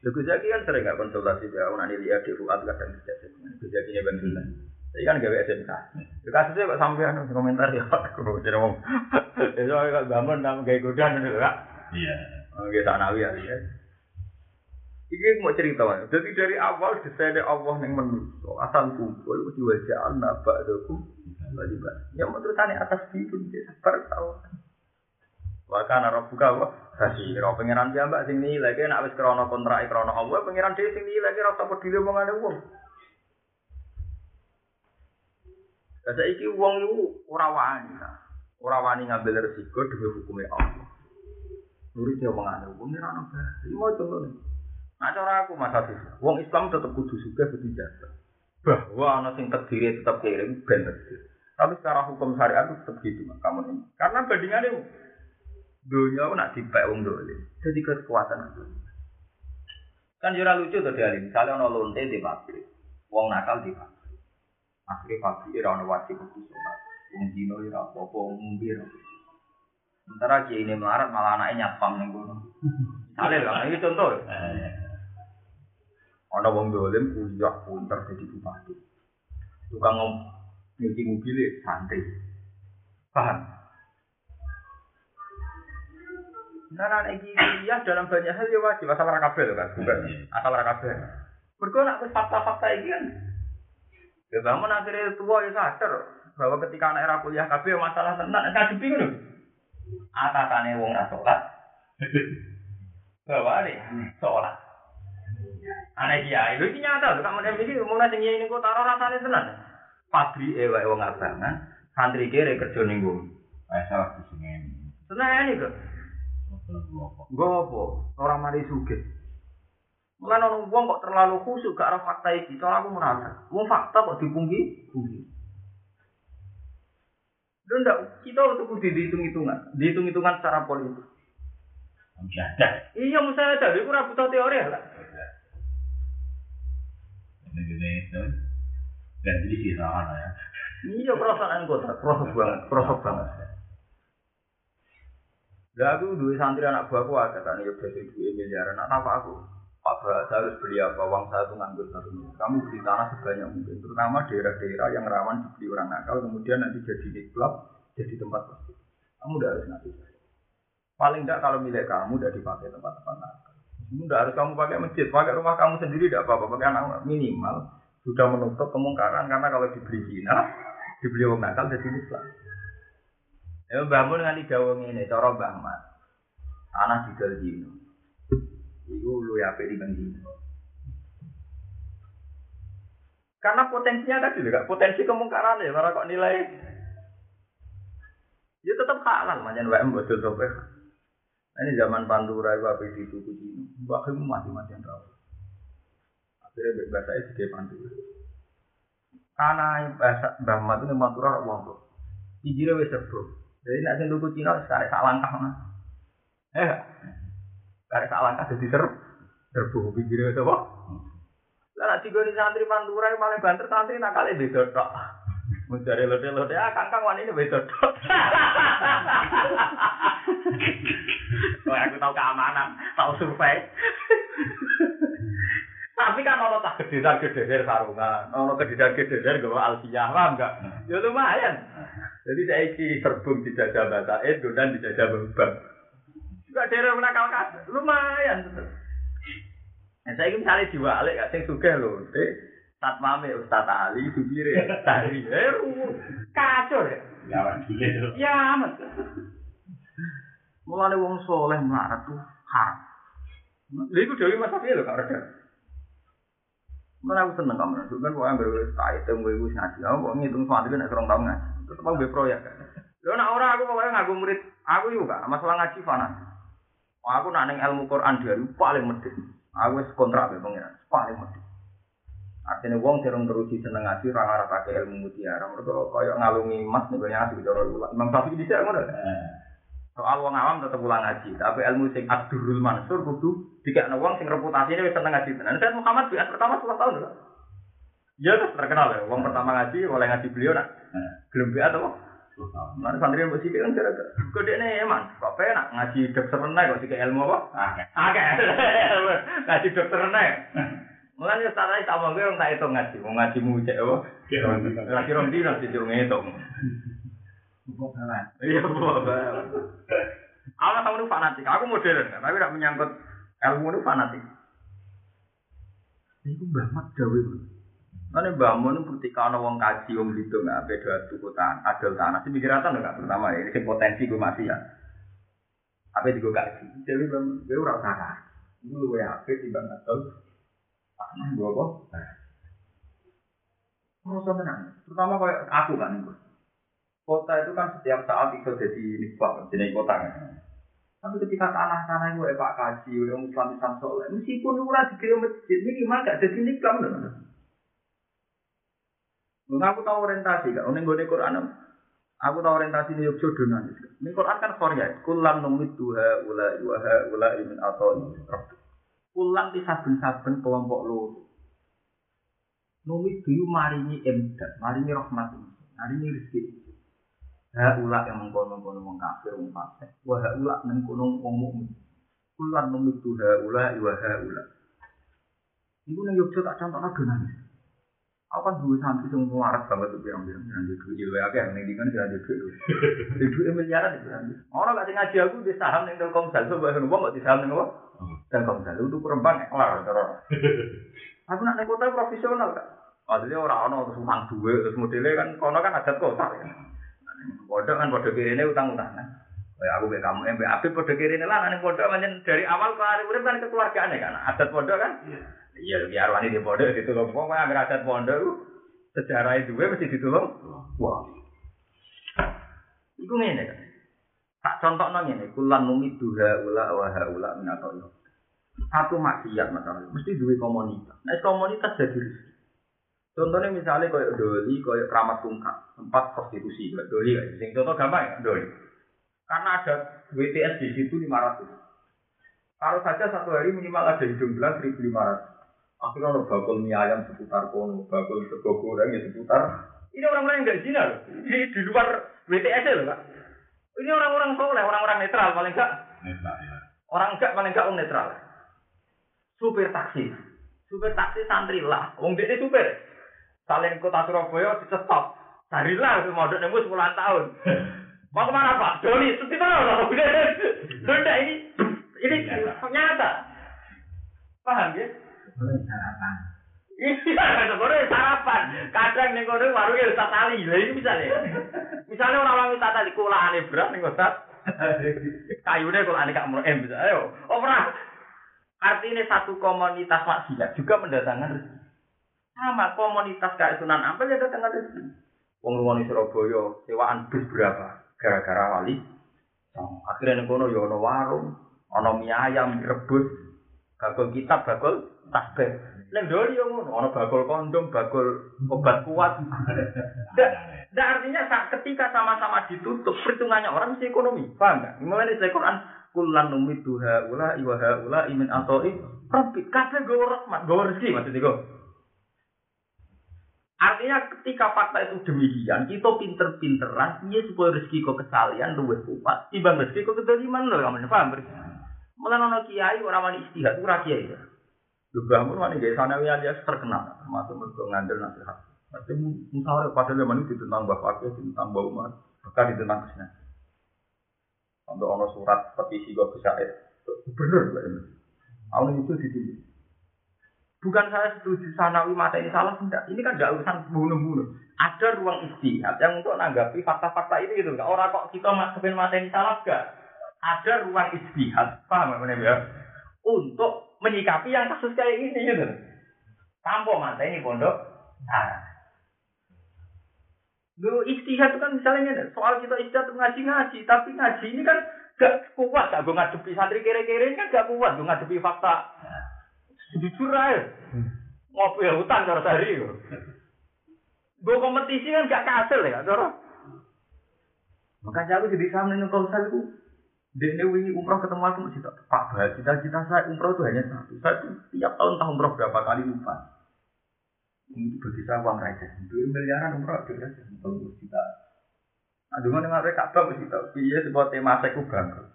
Lagu Zaki kan sering nggak konsultasi dia, orang ini lihat di Fuad kadang tidak Lagu Zaki nya bantuan. Saya kan gawe SMK. Ya, kasusnya kok sampean komentar ya, aku jadi ngomong. Ya [laughs] soalnya kok bangun nang gawe godan itu kak. Iya. Oke, sanawi ya. ya. Iki mau cerita wae. Jadi dari awal desainnya Allah yang menuso asal kumpul di wajah anak ba'dakum ba'di ba'd. Ya mau terusane atas itu dia sabar tau. Wa kana rabbuka wa basira. Pangeran piyambak sing nilai ki nek wis krana kontrak krana Allah, pangeran dhewe sing nilai ki ora usah peduli omongane wong. Lah saiki wong iku ora wani. Ora wani ngambil resiko demi hukumnya Allah. Nurut ya wong ora ono bahasa. Iki mau Nah cara aku Mas Afif, wong Islam tetap kudu juga kudu jasa. Bahwa ana sing terdiri tetap kirim ben terdiri. Tapi secara hukum syariat itu tetap gitu kamu ini. Karena bandingannya dunia nak dipek wong dolim. Jadi kekuatan itu. Kan jura lucu tuh dari misalnya ono lonte di pabrik, wong nakal di pabrik. Akhirnya pabrik ora ono wajib kudu sholat. Wong dino ora apa-apa, wong ngombe. Sementara ini melarat malah anaknya nyapam ning kono. Misalnya lah, ini contoh. Ana wong dolim kuliah pinter jadi bupati. Tukang nyuci mobil santri. Paham? Nah, nah, iki kuliah dalam banyak hal ya wajib asal lho kan, bukan asal. Mergo nek wis fakta-fakta iki kan ya bangun akhirnya tua ya sadar bahwa ketika anak era kuliah kabeh ya masalah tenan ngadepi ngono. Atasane wong ra salat. [laughs] Bawane salat. Aneh kiai, lho iki nyata lho, kamu iki mulai sing ini kok taruh rasane tenan. Pabri ewa wong abangan, santri kere kerja ning nggon. eh, salah di sini. Tenan iki kok. Nggo apa? Ora mari sugih. Mulane ono wong kok terlalu khusuk gak ora fakta iki, cara aku merasa. Wong fakta kok dipungki, pungki. Lho ndak, kita untuk kudu dihitung-hitungan, dihitung-hitungan secara politik. Ada. Iya, misalnya tadi aku ora butuh teori lah. Ini itu. Dan jadi sama ya. Iya perasaan kota, kerosok banget, kerosok banget. Lah aku duwe santri anak buahku ada kan ya berarti miliaran. Nah, apa aku? Pak Bahasa harus beli apa? Uang saya tuh nganggur satu. Kamu beli tanah sebanyak mungkin, terutama daerah-daerah yang rawan dibeli orang nakal, kemudian nanti jadi di klub, jadi tempat prostitusi. Kamu udah harus saya. Paling enggak kalau milik kamu udah dipakai tempat-tempat nakal. Ini udah harus kamu pakai masjid, pakai rumah kamu sendiri tidak apa-apa, pakai anak minimal sudah menutup kemungkaran karena kalau dibeli Cina, dibeli orang nakal jadi Islam. Ya bangun dengan tiga wong ini, cara Mbah Mat. Di Dino. Iku lu ya di Dino. Karena potensinya tadi juga, potensi kemungkaran ya, para kok nilai. Ya tetap halal, manjan WM betul sopir. Ini zaman Pantura itu apa di tuku Cina. Mbak Kim mati-matian tahu. Akhirnya bahasa itu sebagai Pantura. Karena bahasa Mbah Mat itu Pantura orang wong Pinggirnya wis serbo. Jadi nek sing tuku Cina sekarang sak langkah mana? Eh, sekarang sak langkah jadi ser serbu pinggirnya wis apa? Lah nek digoni santri Pantura paling banter santri nakale beda tok. Mencari lode-lode, ah kangkang wani ini beda tok. [laughs] Wah, aku tahu keamanan, tahu survei. Tapi kan ono tak gedesan gedesan sarungan, ono gedesan gedesan gue alfiyah, paham enggak? Ya lumayan. Jadi saya iki serbung dijajah bahasa Indo dan dijajah beban. Juga daerah menakal kan, lumayan. Nah, saya ini misalnya diwalik, gak sing sugih lho. Satmame Ustaz Ali, supire tadi. Eh, ruwet. kacau ya. Terus. Ya amat. Mulane wong soleh melarat tuh haram. Lha iku dewe Mas Safi lho reda. Mana aku seneng kamu, kan kok ambil wis hitung kowe wis ngaji. Aku kok ngitung suatu nek serong tahun ngaji. Tetep aku mbek proyek. Lho nek ora aku pokoknya ngaku murid, aku juga masalah ngaji fana. Aku nak ilmu Quran dia paling medhit. Aku wis kontrak mbek pengiran, paling medhit. Artinya wong sing teruji seneng ngaji ora ngarepake ilmu mutiara. Mergo kaya ngalungi emas ning ngaji cara ulama. Imam Syafi'i dhisik ngono. Soal wong awam tetep ulang ngaji, tapi ilmu sing Abdurul Mansur kudu dikekno wong sing reputasine wis seneng ngaji tenan. Said Muhammad biat pertama 10 tahun lho. Ya terus terkenal ya, wong pertama ngaji oleh ngaji beliau nak. Gelem biat apa? Mana santri yang bersih kan kira kode ini eman, kok penak ngaji dokter renai kok tiga ilmu apa? Oke. Oke, [laughs] ngaji dokter renai. Mulane ya salah sama gue orang tak hitung ngaji, mau ngaji mu cek apa? Ngaji rom dino sih cuma ngitung. Iya, bapak. Aku tahu itu fanatik. Aku modern, kan? tapi tidak menyangkut ilmu itu fanatik. Itu Mbah Mat Dawe. Karena Mbah Mun ketika ada wong kaji, wong itu nggak beda tuku tanah, adol tanah. Si mikiratan nggak pertama ini si potensi gue masih ya. Apa itu gue kaji? Jadi gue usah Itu lu ya, apa di bang adol? Tanah gue kok. Terus tenang. Terutama kayak aku kan gue. Kota itu kan setiap saat bisa jadi nisbah, jadi kota kan. Tapi ketika tanah-tanah itu Pak Kaji, orang Islam Islam soleh, meskipun ora dikirim masjid, minimal gak jadi bener. Nggak aku tahu orientasi kan, ini gue Quran. Aku tahu orientasi ini Yogyo Donan. Ini Quran kan Korea, kulan numit duha ula yuha ula imin atau Kulan di saben-saben kelompok lu. Numit duyu maringi emdat, maringi rahmat, maringi rezeki. Ha ulak yang mengkono-kono wong kafir wong fasik. Wa ha ulak mengkono wong mukmin. Kulan memitu ha ulak wa ha ulak. Iku nang Yogyo tak contohna donan. Aku kan dua santri sing waras banget tuh yang bilang yang di duit ilmu akeh yang di kan jangan di duit. [laughs] Di duit miliaran itu kan. Orang gak ngaji aku di saham ning Telkomsel coba kan wong kok di saham ning apa? Telkomsel itu kurembang kelar terus. [laughs] Aku nak ning kota profesional kak. Maksudnya orang ono terus umang duit terus modelnya kan kono kan adat kota kan. Bodoh kan bodoh kiri ini utang-utangan. Kayak aku kayak kamu, mbak Abi bodoh kiri ini lah, nanti bodoh macam dari awal ke hari urip kan kekeluargaan kan, adat bodoh kan. Iya, biar wani di bodoh ditolong. Wong kan agar adat bodoh sejarah itu gue mesti ditolong. Wah. Iku ngene kan. Tak contoh nang ngene, kulan numi duha ula wa haula min atau Satu maksiat masalah, mesti duwe komunitas. Nah, komunitas jadi. Contohnya misalnya kayak doli, kayak keramat tungkak, tempat prostitusi, kayak doli, kayak sing contoh gampang ya, doli. Karena ada WTS di situ 500. Kalau saja satu hari minimal ada hidung belas 1500. Akhirnya ada bakul mie ayam seputar kono, bakul sego goreng ya seputar. Ini orang-orang yang nggak zina loh. Ini di luar WTS loh, Pak. Ini orang-orang soleh, orang-orang netral paling enggak. Orang enggak paling enggak orang netral. Supir taksi. Supir taksi santri lah. Wong dia supir. Saling kota Surabaya dicetop. Carilah modal nemu 10 tahun. [laughs] Mau ke mana Pak? Doni, seperti mana? Sudah ini, ini nyata. Paham ya? sarapan. Iya, [laughs] sebenarnya sarapan. Kadang nih kono warungnya Ustaz Ali. Lah ini misalnya. Misalnya orang orang Ustaz Ali kulane berat nih Ustaz. [laughs] Kayunya kulane gak mau em bisa. Ayo, oh pernah. Artinya satu komunitas maksiat juga mendatangkan rezeki. Sama komunitas kayak Sunan Ampel ya datangkan rezeki. Wong wong Surabaya sewaan bis berapa? Gara-gara wali. Akhirnya ning kono ya ana warung, ana mie ayam rebus, bakul kitab, bakul tasbih. Ning doli yo ngono, ana bakul kondom, bakul obat kuat. Nggak artinya saat ketika sama-sama ditutup, perhitungannya orang mesti ekonomi. Paham nggak? Mulai dari Quran, kulan numit duha ula iwa ula imin atoi rabbi kabeh gowo rahmat gowo rezeki maksudnya go Artinya ketika fakta itu demikian, kita pinter-pinteran, iya supaya rezeki kok kesalian luwih kuat, timbang rezeki kok kedoliman lho kamu paham. Mulai nono kiai orang wani istihad, ora kiai ya. Lu bangun wani gaya sanawi alias terkenal, termasuk mergo ngandel nasihat. Pasti musyawarah pada zaman itu tentang Fakih, tentang Mbah Umar, bahkan tentang Krishna. Untuk ono surat petisi gue bisa gubernur, Pak Awal itu ditulis. Bukan saya setuju sanawi mata ini salah, tidak. Ini kan tidak urusan bunuh-bunuh. Ada ruang istihad yang untuk menanggapi fakta-fakta ini gitu. Orang kok kita masukin mata ini salah enggak. Ada ruang istihad, paham nggak ya? Untuk menyikapi yang kasus kayak ini gitu. Tanpa mata ini pondok. Nah. Lu istihad itu kan misalnya soal kita istihad ngaji-ngaji, tapi ngaji ini kan gak kuat, gak gue ngadepi santri kere-kere ini kan gak kuat, gue ngadepi fakta Jujur aja. Ngopi ya hutan cara tadi. Gue kompetisi kan gak kasil ya, cara. Makanya aku jadi sama dengan kausal itu. Wingi umroh ketemu aku masih tak Pak Bah, cita-cita saya umroh itu hanya satu. Saya itu tiap tahun tahun umroh berapa kali lupa. Ini bagi saya uang raja. Itu miliaran umroh itu ya, kalau juta. Nah, dengan dengan mereka Ka'bah mesti tahu. Iya, sebuah tema saya bangkrut.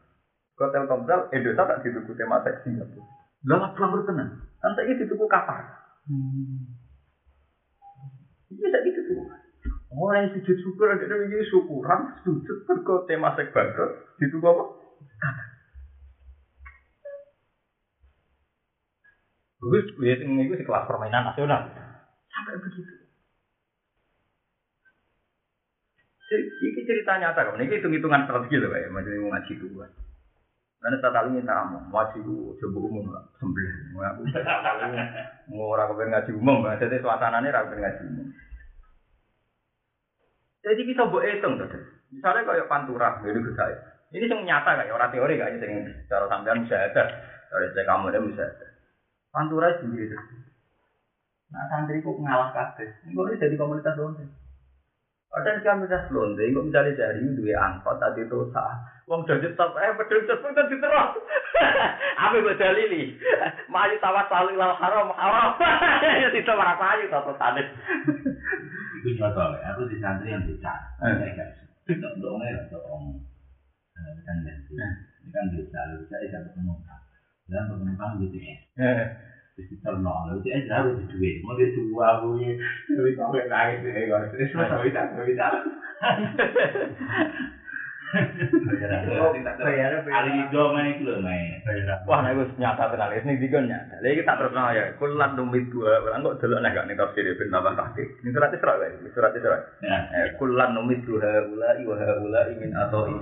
Hotel Komsel, Indonesia tak dituku tema saya Singapura. Lah bangkrut tenan. Kan saya dituku kapal. Hmm. Iya tak gitu tuh. Orang yang sujud syukur ada ini syukuran sujud berko tema bangkrut dituku apa? Terus ini itu kelas permainan nasional. Sampai begitu. Ini cerita nyata kan, ini hitung-hitungan strategi loh kayak macam ngaji dulu. Karena tak tahu minta kamu, itu coba umum lah, sembelah. Mau orang kepen ngaji umum, jadi suasananya orang kepen ngaji umum. Jadi kita buat hitung tuh. Misalnya kayak pantura, jadi saya. Ini yang nyata kayak orang teori kayak yang cara sampean bisa ada, cara saya kamu ada bisa ada. Pantura sendiri. Nah santri kok ngalah kabeh. Ini jadi komunitas lonte. Padahal kan bisa selonte, kok misalnya jari itu dua angkot, tadi itu sah. Wong jadi top, eh betul betul pun tadi terus. Apa yang berjalan ini? Maju tawas saling lawan haram, haram. Jadi itu marah maju satu tadi. Itu contoh aku di santri yang bisa. Tidak dong ya, untuk om. Kan jadi, ini kan bisa, bisa, bisa ketemu. Dan ketemu kan gitu ya. digital no lho dia aja harus di duit mau di dua gue duit kok kayak lagi sih kalau terus mau sampai tak sampai tak Ali Ido main itu main. Wah, nih gue nyata terlalu ini di gonya. Lagi kita terkenal ya. Kulan dumit dua orang kok delok nek gak nih tafsir itu nama kaki. Ini surat itu lah, ini surat itu lah. Kulan dumit dua hula wa haula min atoi.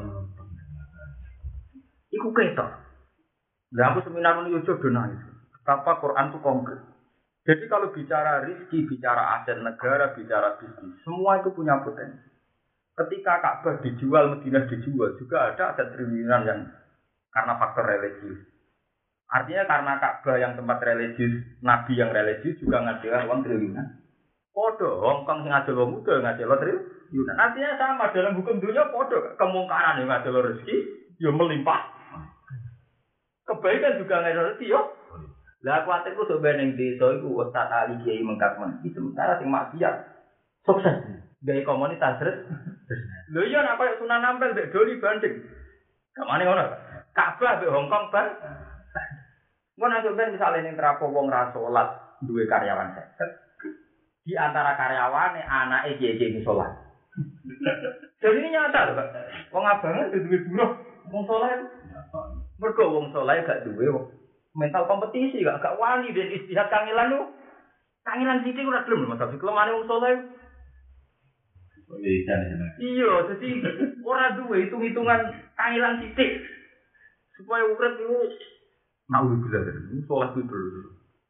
Iku kaito. Lah aku seminar ini yo dunia itu. Betapa Quran itu konkret. Jadi kalau bicara rizki, bicara aset negara, bicara bisnis, semua itu punya potensi. Ketika Ka'bah dijual, Madinah dijual, juga ada aset triliunan yang karena faktor religius. Artinya karena Ka'bah yang tempat religius, Nabi yang religius juga ngadil uang triliunan. Podo, Hongkong sing ngadil wong muda ngadil triliunan. Artinya sama dalam hukum dunia podo kemungkaran yang ngadil rezeki, yo melimpah. Kebaikan juga ngadil rezeki yo. Lah kuatir ku sebenarnya di desa iku Ustaz Ali Kiai mengkat sementara sing maksiat sukses. Gaya komunitas terus Lho iya nak koyo Sunan Ampel mbek Doli banding. Kamane ngono. Ka'bah mbek Hongkong ban. Engko nek sampeyan misale ning terapo wong ra salat duwe karyawan seket. Di antara karyawane anake kiye-kiye salat. Jadi ini nyata lho, Pak. Wong itu duwe buruh, wong saleh. Mergo wong saleh gak duwe mental kompetisi, gak gak wani dan istihad kangelan lu. Kangelan sithik ora gelem lho, tapi kelemane wong saleh Iya, jadi ora duwe hitung-hitungan kangilan titik supaya urip itu mau bila itu sholat itu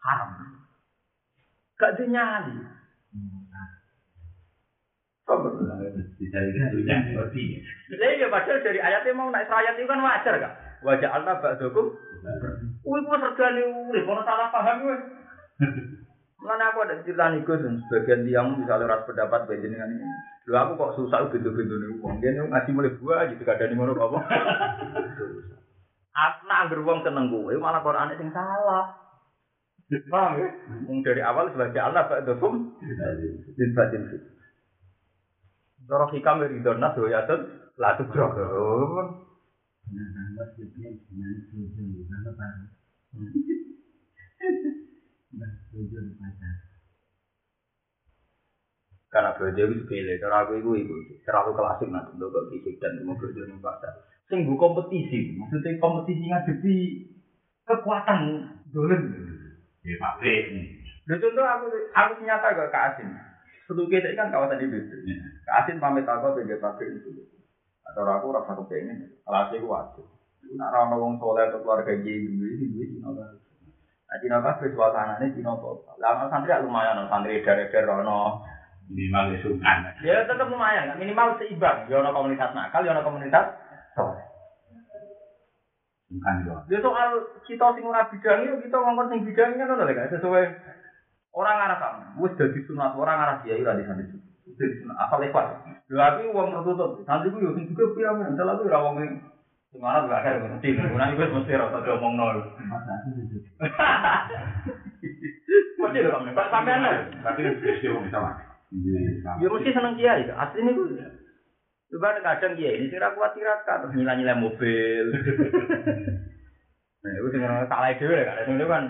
haram. Gak dinyali. Lah iya padahal dari ayatnya mau naik ayat itu kan wajar gak? Wajah Allah ba'dakum. Wih, kok regane urip, ono salah paham kowe. Mana aku ada cerita nih Gus, sebagian tiang misalnya ras pendapat dengan ini. Lu aku kok susah bintu-bintu nih uang. Dia nih ngaji mulai gua gitu, gak ada nih mana apa. [laughs] Aku nak beruang seneng gue, malah Quran yang salah. Paham ya? Dari awal sebagai Allah Pak Dosum, din batin fit. Doro hikam dari donas doyatun, 能难怪就变成男足球里边的班长。男足球的班长。Karena bojo itu sepele, karena aku itu ibu, karena aku klasik nanti untuk ke fisik dan semua bojo ini pada. Sungguh kompetisi, maksudnya kompetisi ngadepi kekuatan dolen. Ya Pak B. contoh aku, aku nyata ke Kak Asin. Setuju kan kawasan ibu itu. Asin pamit aku ke Pak itu. Atau aku rasa kepengen. Kalau aku wajib. Nak ra ono wong soleh atau keluarga jadi duwe duwe Cina kan. Nah Cina kan suasanane Cina total. Lah ono santri ya lumayan santri dari-dari ono minimal isukan. Ya tetap lumayan, minimal seimbang. Ya ono komunitas nakal, ya ono komunitas soleh. Bukan doang. Ya soal kita sing ora bidang itu kita ngomong sing bidang kan ono lek sesuai orang arah kamu. Wis dadi sunat orang arah kiai ra di sunat asal lewat. Lha aku wong tertutup. Santri ku yo sing juga piye men. Salah aku ora wong Semarang gak ada mesti, karena itu mesti rasa diomong nol. Mesti loh kamu, pak sampean lah. Tapi itu bisa mah. Ya mesti seneng kiai, asli ini gue. Coba kadang kiai ini sih kuat tirakat, terus nilai-nilai mobil. Nah itu dengan salah itu ya, kan itu kan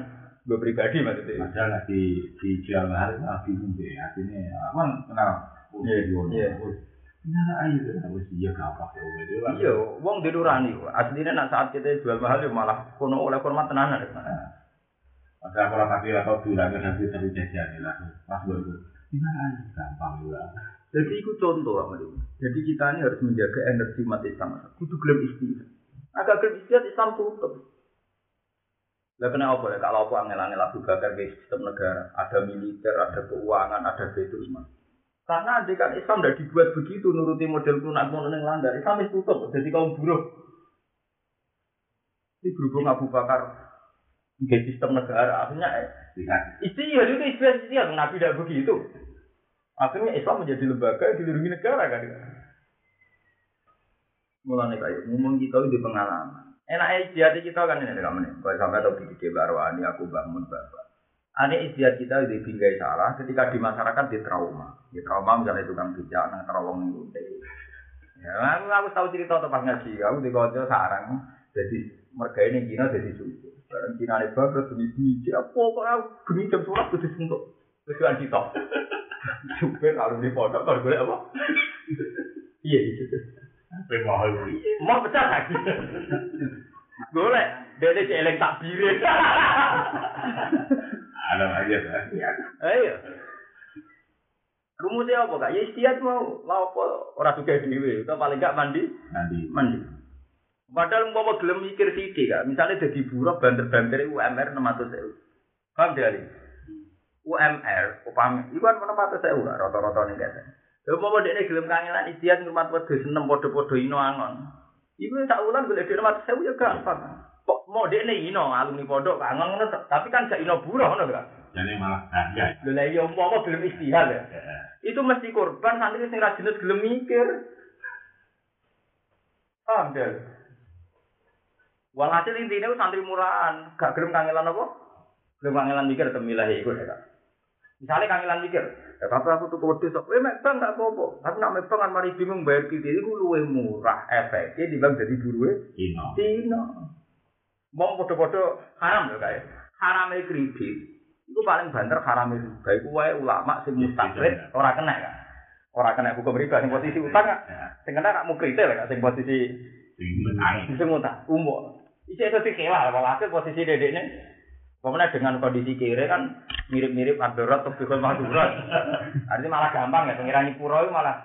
gue pribadi maksudnya. Padahal lagi dijual mahal, nah bingung deh. Akhirnya, aku kan kenal. Iya, iya. Nah, ayo harus iya gampang ya. Iya, wong di nurani. Aslinya nak saat kita jual mahal ya malah kono oleh hormat tenanan. Masa kalau kaki atau bilangnya nanti terjadi jajan lah. Pas baru gimana aja gampang juga. Jadi itu contoh apa Jadi kita ini harus menjaga energi umat Islam. Kudu gelem istilah. Agak gelem istilah Islam tutup. Lah kena apa ya? Kalau apa angel-angel Abu Bakar ke sistem negara, ada militer, ada keuangan, ada betul Karena kan Islam tidak dibuat begitu nuruti model lunak mau neng landar. Islam itu tutup, jadi kaum buruh. Ini berhubung Abu Bakar di sistem negara, akhirnya istilah itu istilah istilah Nabi tidak begitu. Akhirnya Islam menjadi lembaga yang dilindungi negara kan. Mulanya kayak ngomong kita itu pengalaman. Enak aja kita kan ini kamu nih. Kalau sampai tahu di Barwani aku bangun bapak. Ane istiadat kita di bingkai salah ketika di masyarakat di trauma. Di trauma misalnya itu kan bijak, nang terowong itu. Ya, aku, aku tahu cerita tentang ngaji. Aku di kota sarang. Jadi mereka ini Cina jadi suci. Barang Cina ini bagus demi biji. Apa kok aku demi jam surat kudu sentuh. Tujuan kita. Supir kalau di pondok kalau boleh apa? Iya gitu. Pemahal. Mau pecah lagi. Boleh. Dia ini celeng tak alam aja ya. Eh, Ayo. Rumusnya apa kak? Ya istiad mau lah apa orang suka diwe itu paling gak mandi. Mandi. Mandi. Padahal mau gelem mikir sithik kak? Misalnya jadi buruh banter-banter UMR enam ratus ribu. Kamu UMR, upam, Iku kan mana patut saya ulah rotor-rotor nih kata. Lalu mau apa gelem kangelan istiad ngurmat buat 6 padha-padha ino angon. Ibu tak ulang boleh dia ngurmat saya ulah gampang. Kok mau dia nih ino alumni pondok kangen tapi kan gak ino buruh kan? Jadi malah kaya. Lha iya umpama gelem istihad ya. Itu mesti korban santri sing ra jelas gelem mikir. Paham deh. Walhasil intinya santri murahan, gak gelem kangelan apa? Gelem kangelan mikir temilah iku ya, Kak. Misalnya kangelan mikir, ya tapi aku tuh wedhus kok, eh mek bang gak apa-apa. Tapi nak mek bang kan mari bingung bayar kredit iku luwih murah efeknya dibanding jadi buruhe Ino. Cina. Mau podo-podo haram lho kae. Harame kredit. Iku paling banter harame riba. Iku wae ulama sing mustaqrid ora kena kan. Ora kena hukum riba sing posisi utang kan. Sing kena kak mukrite lho sing posisi Sing utang umum. Iki itu dikewa walhasil posisi dedeknya Pokoknya dengan kondisi kiri kan mirip-mirip Abdurrahman atau Bikul Mahdurat. Artinya malah gampang ya, pengirangi pura itu malah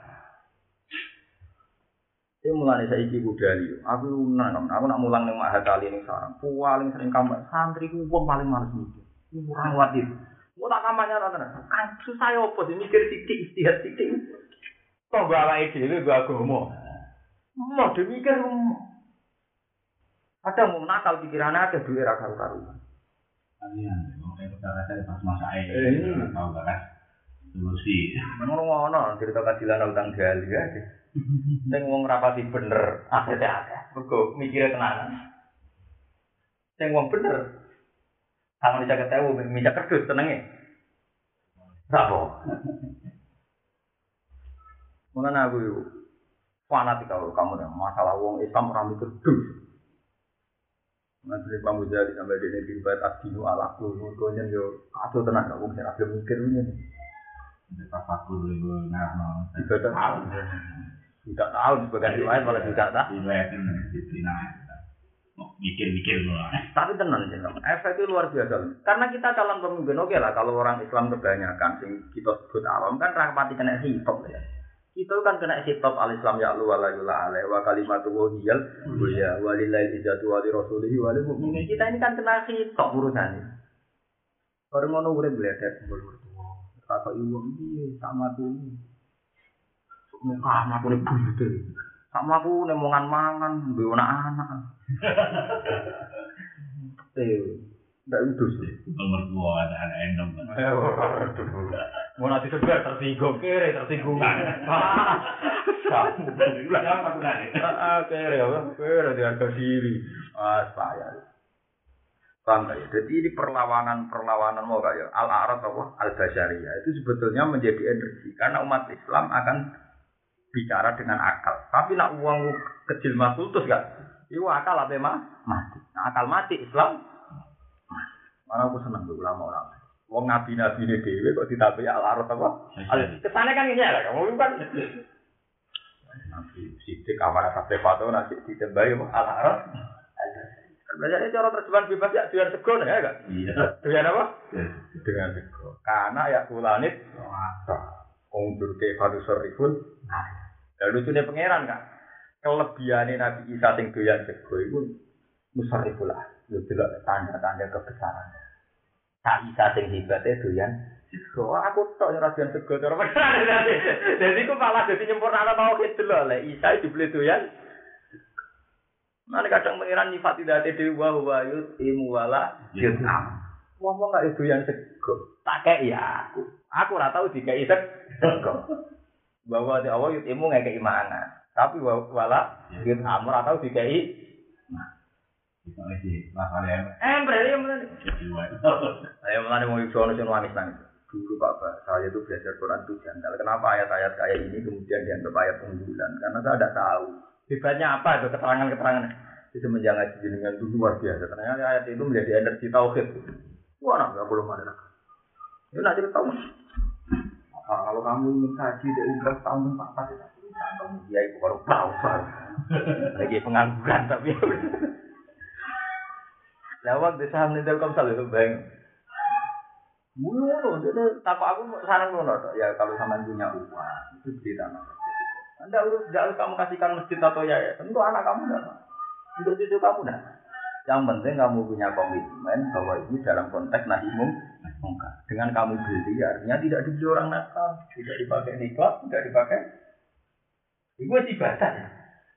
Saya mulai saya iki budali, aku nang aku nak mulang ning mahal kali ning sarang. Paling sering kamar santri ku wong paling males mikir. Kurang watit. Mau tak kamarnya rata Kan susah ya apa sih mikir titik istihad titik. Kok gak awake dhewe gak agama. Mau demikir Kadang mau nakal pikirannya ada duit ra karu-karuan. Kalian, mau kayak kita rasa pas masa Eh, ini, ini. tahu gak kan? Solusi. Ngono-ngono cerita kadilan utang gali ya. Sing wong rapati bener, akhirnya akeh. Mergo mikire tenanan. Sing wong bener. Sama bisa ketemu, bisa kerdus tenenge. Sapa? Mulane aku yo fanatik kalau kamu dengan masalah wong Islam ora mikir dus. Nanti kamu jadi sampai di negeri buat asinu ala kulo, konya yo atau tenang gak mungkin ada mikir ini. Kita fakur dulu, nah. Ibadah. Tidak tahun sebagai riwayat malah tidak tahu. Riwayatin di Cina. mikir-mikir loh. Tapi tenan sih, efek itu luar biasa. Karena kita calon pemimpin oke lah kalau orang Islam kebanyakan sing kita sebut awam kan rapati kena hitop ya. Kita kan kena hitop al Islam ya lu wala yula alaih wa kalimatu wa hiyal ya walillahi ijatu wa li rasulihi wa lil mu'minin. Kita ini kan kena hitop urusan ini. Orang ngono urip bledet kumpul mertua. Kata ibu piye sama tuh. Muka aku nih buyute. Sama aku nih mongan mangan, duwe anak-anak. Eh, ndak udus. Nomor dua ada anak endong. Mau nanti sebelah tersinggung kere tersinggung. Kamu aku nanya. Ah, kere apa? Kere di harga diri. Ah, saya. Paham gak ya? Jadi ini perlawanan-perlawanan mau kayak al-arad apa? Al-Basyariyah. Itu sebetulnya menjadi energi. Karena umat Islam akan bicara dengan akal. Tapi nak uang kecil mas putus gak? Itu akal apa mah? Mati. Nah, akal mati Islam. Mana aku seneng tuh ulama ulama. Wong nabi nabi ini dewi kok ditabai al arad apa? Ke sana kan ini ya, kamu kan. Nabi sidik kamar sampai foto nanti ditembai apa? Al arad. Belajar cara terjemahan bebas ya dengan sego ya kan? Iya. Dengan apa? Dengan sego. Karena ya kulanit. Ungdur ke fadu sorifun. Dan lucunya pangeran kan? Kelebihannya Nabi Isa sing doyan sego itu musariful lah. Lu delok tanda-tanda kebesaran. Tak Isa sing hebatnya doyan sego. Aku tok ora doyan sego cara pangeran. [laughs] Jadi ku malah dadi nyempurnakno tauhid delok lek Isa dibeli doyan Mana kadang pengiran nyifat tidak ada dewi wa wa yut imu wala yut'am. Ngomong nggak itu yang sego. Tak kayak ya aku. Aku ora tahu dikai sego. Bahwa di awal yut imu nggak keimanan. Tapi wa wala yut'am ora tahu dikai. Misalnya sih, masalahnya Embre ya mulai. dua. Saya mulai mau ibu nangis nangis nangis. Dulu Pak Pak, saya itu belajar Quran itu janggal. Kenapa ayat-ayat kayak ini kemudian dianggap ayat unggulan? Karena saya tidak tahu. Hebatnya apa itu keterangan-keterangan itu semenjak ngaji jenengan itu luar biasa. Ternyata ayat itu menjadi energi tauhid. Wah, nah, nggak belum ada. Ya nanti tahu. Nah, kalau kamu ingin kaji dari umroh tahun empat empat itu kamu dia itu baru baru. Lagi pengangguran tapi. Lewat di saham nih Telkomsel itu bang. Mulu, jadi apa aku saran ngono ya kalau sama punya uang itu beli tanah. Anda urus, harus kamu kasihkan masjid atau yayasan. Untuk anak kamu enggak. Untuk cucu kamu enggak. Yang penting kamu punya komitmen bahwa ini dalam konteks nahi mungkar. Dengan kamu beli, artinya tidak dibeli orang nakal, tidak dipakai nikah, tidak dipakai. Itu ibadah ya.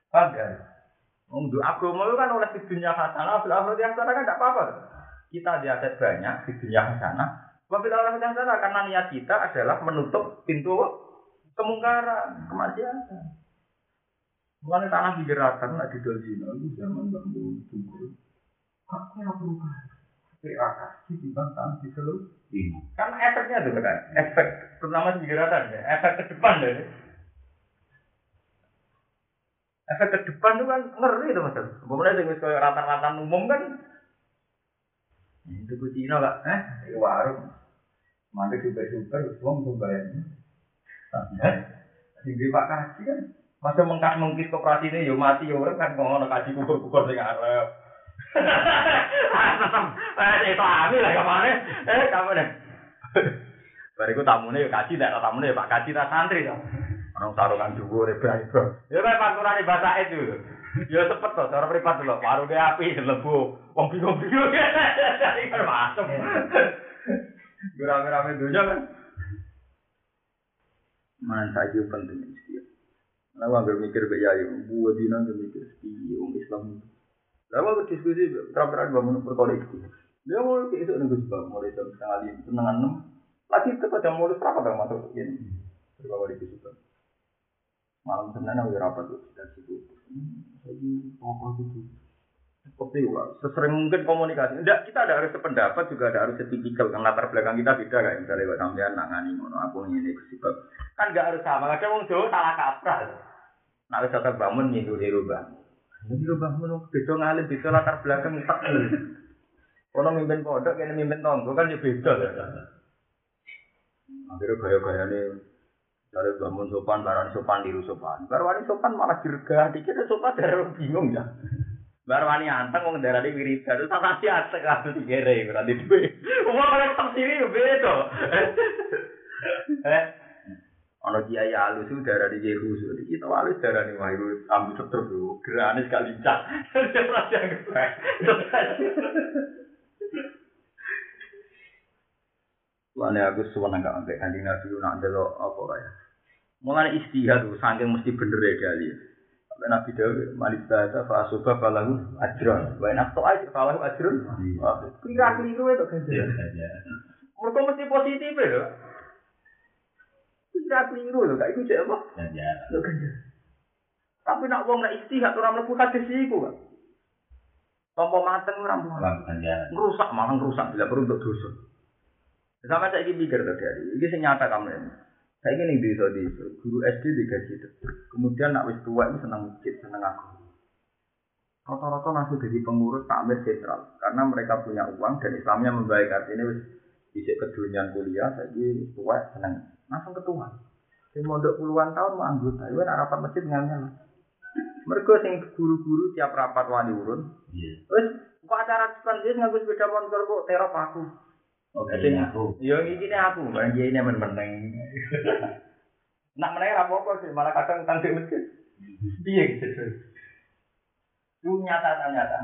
Paham ya? Untuk agama itu kan oleh di dunia hasanah, bil akhirat yang sana kan tidak apa-apa. Kita di aset banyak di dunia hasanah. Akhirat yang sana karena niat kita adalah menutup pintu kemungkaran, kemaksiatan. Bukan tanah digerakan, nggak didol zina, itu zaman mau tunggu. Aku yang kasih dibantah di seluruh Ini. Kan efeknya tuh kan, efek terutama di ya, efek ke depan deh. Efek ke depan tuh kan ngeri tuh mas. Kemudian dengan kayak rata-rata umum kan, itu ke Cina lah, eh, di warung, mana juga super, semua mau bayarnya. Jadi Pak Kaji kan masa mengkas mengkis koperasi ini yo mati yo orang kan ngono kaji kukur-kukur sing arep. Eh itu ami lah [laughs] kemana? Eh kamu deh. Bariku tamune yo kaji nek tamune Pak Kaji ta santri to. Orang sarungan dhuwur bro. Ya kan panturane bahasa itu. Ya cepet to cara privat lho, warunge api lebu. Wong bingung-bingung. [laughs] Masuk. Rame-rame dunia kan. Man saja penting istilah. Lalu anggar mikir gaya yo, buat dina mikir istilah orang Islam. Lalu diskusi terang-terang bangun berkoleksi. Dia mau ke itu nunggu sebab mulai jam setengah lima, setengah enam. Lagi itu pada mulai berapa dong masuk ini? Berbawa di situ. Malam senin aku rapat tuh dan situ. Lagi apa itu? Seperti itu, sesering mungkin komunikasi. Enggak, kita ada harus sependapat juga ada harus setipikal kan latar belakang kita beda kayak misalnya kalau sampean nangani ngono aku ini sebab kan enggak harus sama. Kadang Jawa salah kaprah. Nah, tetep bangun nyindu di rubah. Ini rubah ngono beda ngalim beda latar belakang tak. Ono mimpin pondok kene mimpin tonggo kan ya beda ya. Akhirnya gaya-gaya nih dari bangun sopan, barang sopan, diru sopan. Barang sopan malah dirgah, dikira sopan dari bingung ya. Barwani anteng wong darani wiridan terus tak sih anteng kabeh digere ora di duwe. Wong kaya tafsiri yo beda. Eh. Ana kiai alus itu darah di jehu so. Kita alus darah di wah itu ambil setruk yo. Gerane sekali cak. Ora dianggap. Lane aku suwen nggak ambek kanjeng Nabi nak delok apa ya. Mulane istihad tuh saking mesti bener ya kali. Sampai Nabi Dawud malik fa asubah falahu ajron. Wa enak to aja falahu ajron. Kira keliru itu kan. Iya. Mereka mesti positif ya. Kira keliru lho, gak iku cek apa? Saja. Lho kan. Tapi nak wong nek istihad ora mlebu hadis iku kan. Tompo mateng ora mlebu. Lakukan jalan. Ngerusak malah ngerusak bila perlu untuk dosa. Sama saya ini mikir tadi hari, ini saya nyata kamu ini. Saya ini di desa, guru SD digaji tetap. Kemudian nak wis tua itu senang masjid, senang aku. Rata-rata langsung jadi pengurus takmir sentral, karena mereka punya uang dan Islamnya membaik artinya wis bisa kedunian kuliah, ini tua senang langsung ketua. Saya mondok puluhan tahun mau anggota, itu rapat masjid nggak Mereka sing guru-guru tiap rapat wali urun, Iya. Wes, kok acara depan dia nganggo sepeda motor kok terop aku. Oke, Sing- aku. Yo iki ne aku, barang dia ini meneng. [laughs] Nak meneng ra apa-apa sih, malah kadang utang di masjid. Piye gitu. Itu nyata tak nyata.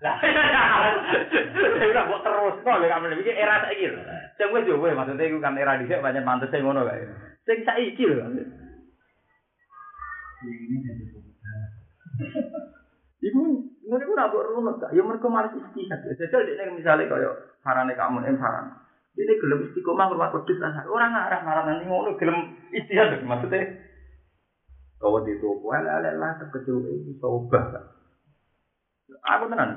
Lah, [laughs] ora kok terus kok lek kamu iki era saiki lho. Sing wis yo wis maksudnya iku kan era dhisik pancen pantes sing ngono kae. Sing saiki lho. [laughs] Iku iku ora mbok runut gak? Ya mergo males istihad. Jajal dekne misale kaya sarane kamu em saran. Dene gelem istiqomah ngurmat wedhus lah. Ora ngarah marah nanti ngono gelem istihad maksudnya. Kau di toko, ala lah terkejut ini sobah. Aku tenan.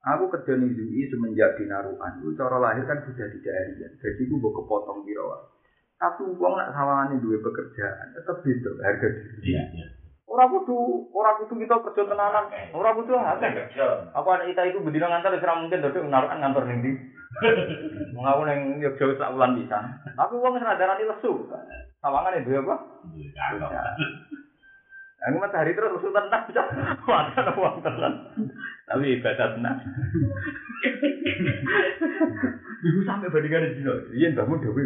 Aku kerja ning UI semenjak di Naruan. Itu cara lahir kan sudah tidak harian. Jadi aku mau kepotong kira Tapi uang nak sawangane duwe pekerjaan, tetep beda harga diri. Iya, iya. Ora kudu, ora kudu kita kerja tenanan. Ora kudu akeh. Apa anak kita itu bendina ngantor wis ora mungkin dodok narukan ngantor ning ndi. [laughs] Wong aku ning Yogyakarta sak wulan bisa. Tapi wong wis radarani lesu. Sawangane duwe apa? Kakak. Aku matahari terus lesu tenan bisa. [laughs] Wadah wong tenan. Tapi ibadah tenan. [laughs] Ibu sampai bandingan di sini. Iya, bangun dewi.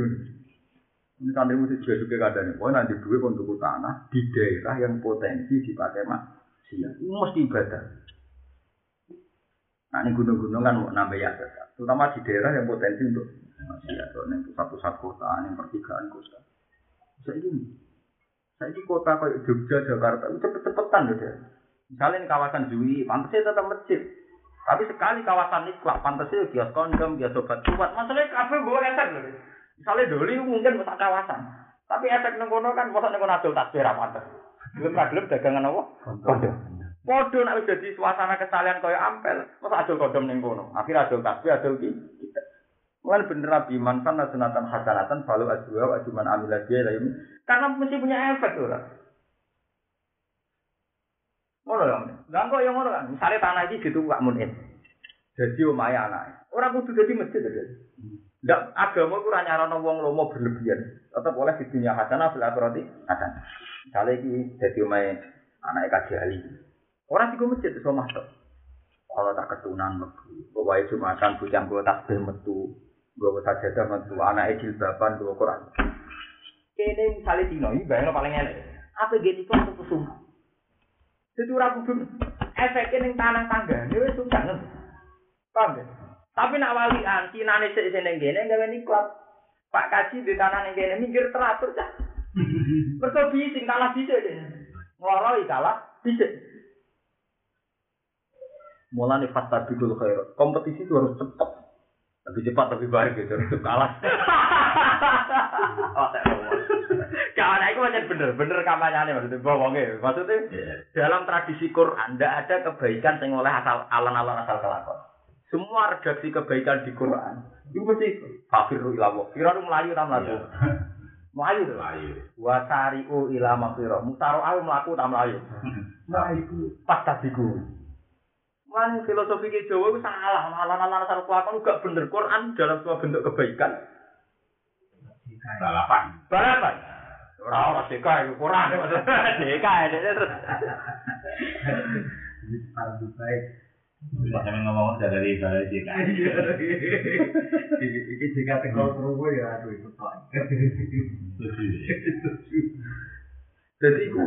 Ini santri musik juga juga kadang Pokoknya nanti duit untuk tanah di daerah yang potensi dipakai maksiat. Ini mesti ibadah. Nah ini gunung-gunung kan mau nambah ya Terutama di daerah yang potensi untuk maksiat. Soalnya pusat-pusat kota, yang pertigaan kota. Saya ini, saya ini kota kayak Jogja, Jakarta, itu cepet-cepetan loh deh. Misalnya ini kawasan Jui, pantasnya tetap masjid. Tapi sekali kawasan ini, pantasnya kios kondom, kios obat kuat. Masalahnya kafe gue efek loh. Misalnya doli mungkin besar kawasan. Tapi efek nengkono kan, masa nengkono adol tasbih rapat. Gelem ra gelem dagangan apa? Kondom. Podo nek wis dadi suasana kesalian kaya ampel, masa adol kondom ning kono. Akhir adol tasbih adol ki. Mulai bener Nabi mantan sunatan hasanatan falu wa ajuman amilah dia lah ini. Karena mesti punya efek tuh lah. Ngono ya. Lah kok yang kan. Misalnya tanah iki ditukak munin. Jadi omahe anake. Ora kudu dadi masjid to. Ndak agama ku ora nyarana wong lomo berlebihan. Tetep oleh di dunia hasanah fil akhirati hasanah. Misalnya iki dadi omahe anake kaji ali. Ora digo masjid iso masuk. Kalau tak ketunan metu, bawa jumatan bujang gue tasbih metu, gue sajadah metu, anak jilbaban gue Quran. Kene misalnya dino, ini bayangnya paling enak. Apa gini kok untuk kesungguh? Jadi ora kudu efeknya ning tanah tangga, ini wis susah ngerti. Paham ya? Tapi nak walian, cinane sik sing ning kene gawe niklat. Pak Kaji di tanah ning kene minggir teratur cah. [laughs] Mergo bising kalah bisik deh. Ngloroi kalah bisik. Mulane fatabikul khairat. Kompetisi itu harus cepat. Lebih cepat lebih baik gitu, harus kalah. [laughs] oh, Kawan itu macam bener, bener kampanyane maksudnya bohongnya. Maksudnya dalam tradisi Quran tidak ada kebaikan yang oleh asal alan-alan asal kelakon. Semua redaksi kebaikan di Quran itu mesti fafiru ilawo. Kira melayu tak melayu. [laughs] Melayu tuh. Melayu. Wasari'u ila mafiro. Mutaro'ahu melaku tak melayu. Melayu. Pas tadiku. Mana filosofi ke Jawa itu salah. Alan-alan asal kelakon gak bener. Quran dalam semua bentuk kebaikan. Balapan. Balapan. Ora ora deka iku maksudnya. Deka terus. Jadi sekarang Dubai. Bisa sampe ngomong dari dari JKI. Iki jika tegal kerungu ya aduh itu tok. Jadi iku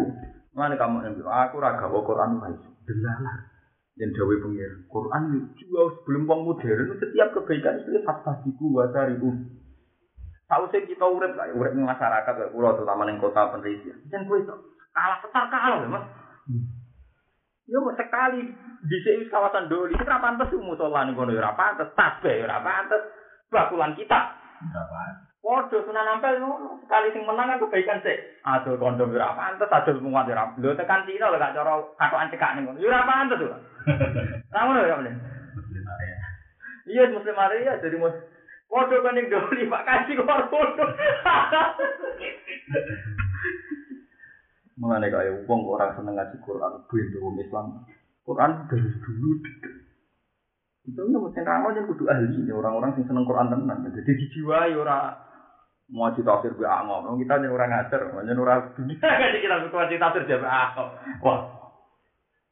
mana kamu yang bilang, aku raga bawa Quran baik. Delalah. Yang dawe pengir. Quran juga sebelum wong modern setiap kebaikan itu fasadiku wasariku. Tahu sih kita urip lah, urip di masyarakat kayak pulau terutama di kota penelitian. Jangan gue itu kalah setar kalah mas. Ya mau sekali di sini kawasan doli apa pantas tuh musola nih kono ya pantas, tasbih ya pantas, bakulan kita. Berapa? Waduh, sunan nampel ngono. Sekali sing menang kan kebaikan sih. Aduh, kondom ora pantes, aduh muat ora. Lho tekan Cina lho gak cara katokan cekak ning ngono. Ya ora pantes [laughs] lho. Ra ngono ya, Mas. Iya, muslim Maria jadi mus. Waduh kan ning doli Pak kasih kok waduh. [laughs] Mengenai kaya wong orang seneng ngaji Quran, bentuk wong Islam. Quran dari dulu itu nggak mesti ramah yang kudu ahli orang-orang yang seneng Quran tenan. Jadi dijiwai ora mau cerita tafsir gue ngomong kita nih orang ngajar, hanya orang dunia [laughs] kita butuh cerita tafsir dia ah. Wah,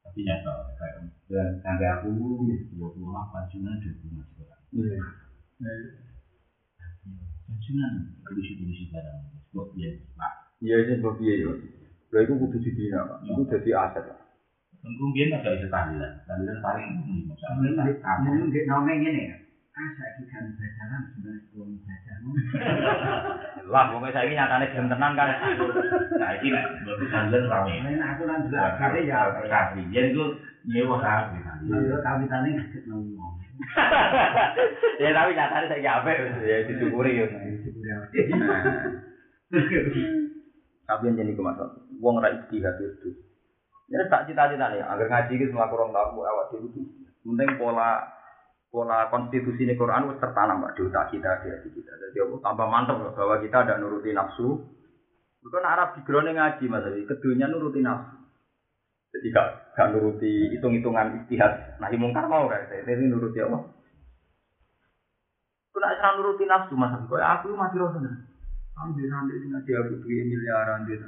Tapi nyata kayak dan sampai aku dua puluh delapan junan dua puluh masih orang. iya. Junan polisi-polisi barang. Kok dia pak. Iya ini bapak iya ya. Lha iku kudu dibina, Pak. Iku dadi aset. Pak. Tengkung dia nggak bisa tahlilan. Tahlilan paling ini Mungkin masalah. mungkin nongeng ini ya. Ah, saya kan bacaran sebenarnya belum baca. Lah, pokoknya saya ini nyatanya gelem tenan kan. Nah lah. Berarti tahlilan rame. Lain aku kan juga akhirnya ya. Kasih. Jadi itu nyewa kasih. Lalu kami tadi ngasih ngomong. ya tapi nyatanya saya apa ya disyukuri ya. Tapi yang jadi kemasal, wong ra istihad itu. Ya tak cita-cita nih, agar ngaji itu melakukan orang tahu awak itu. Penting pola pola konstitusi ini Quran harus tertanam di otak kita di hati kita. Jadi aku tambah mantap loh, bahwa kita ada nuruti nafsu. Bukan Arab di ngaji mas, jadi keduanya nuruti nafsu. Jadi gak, gak nuruti hitung-hitungan istihad. Nah, mungkar mau kan? Ini nuruti apa? Kena serang nuruti nafsu mas, kok aku mati rasa Ambil nanti sing ngaji aku duit miliaran dia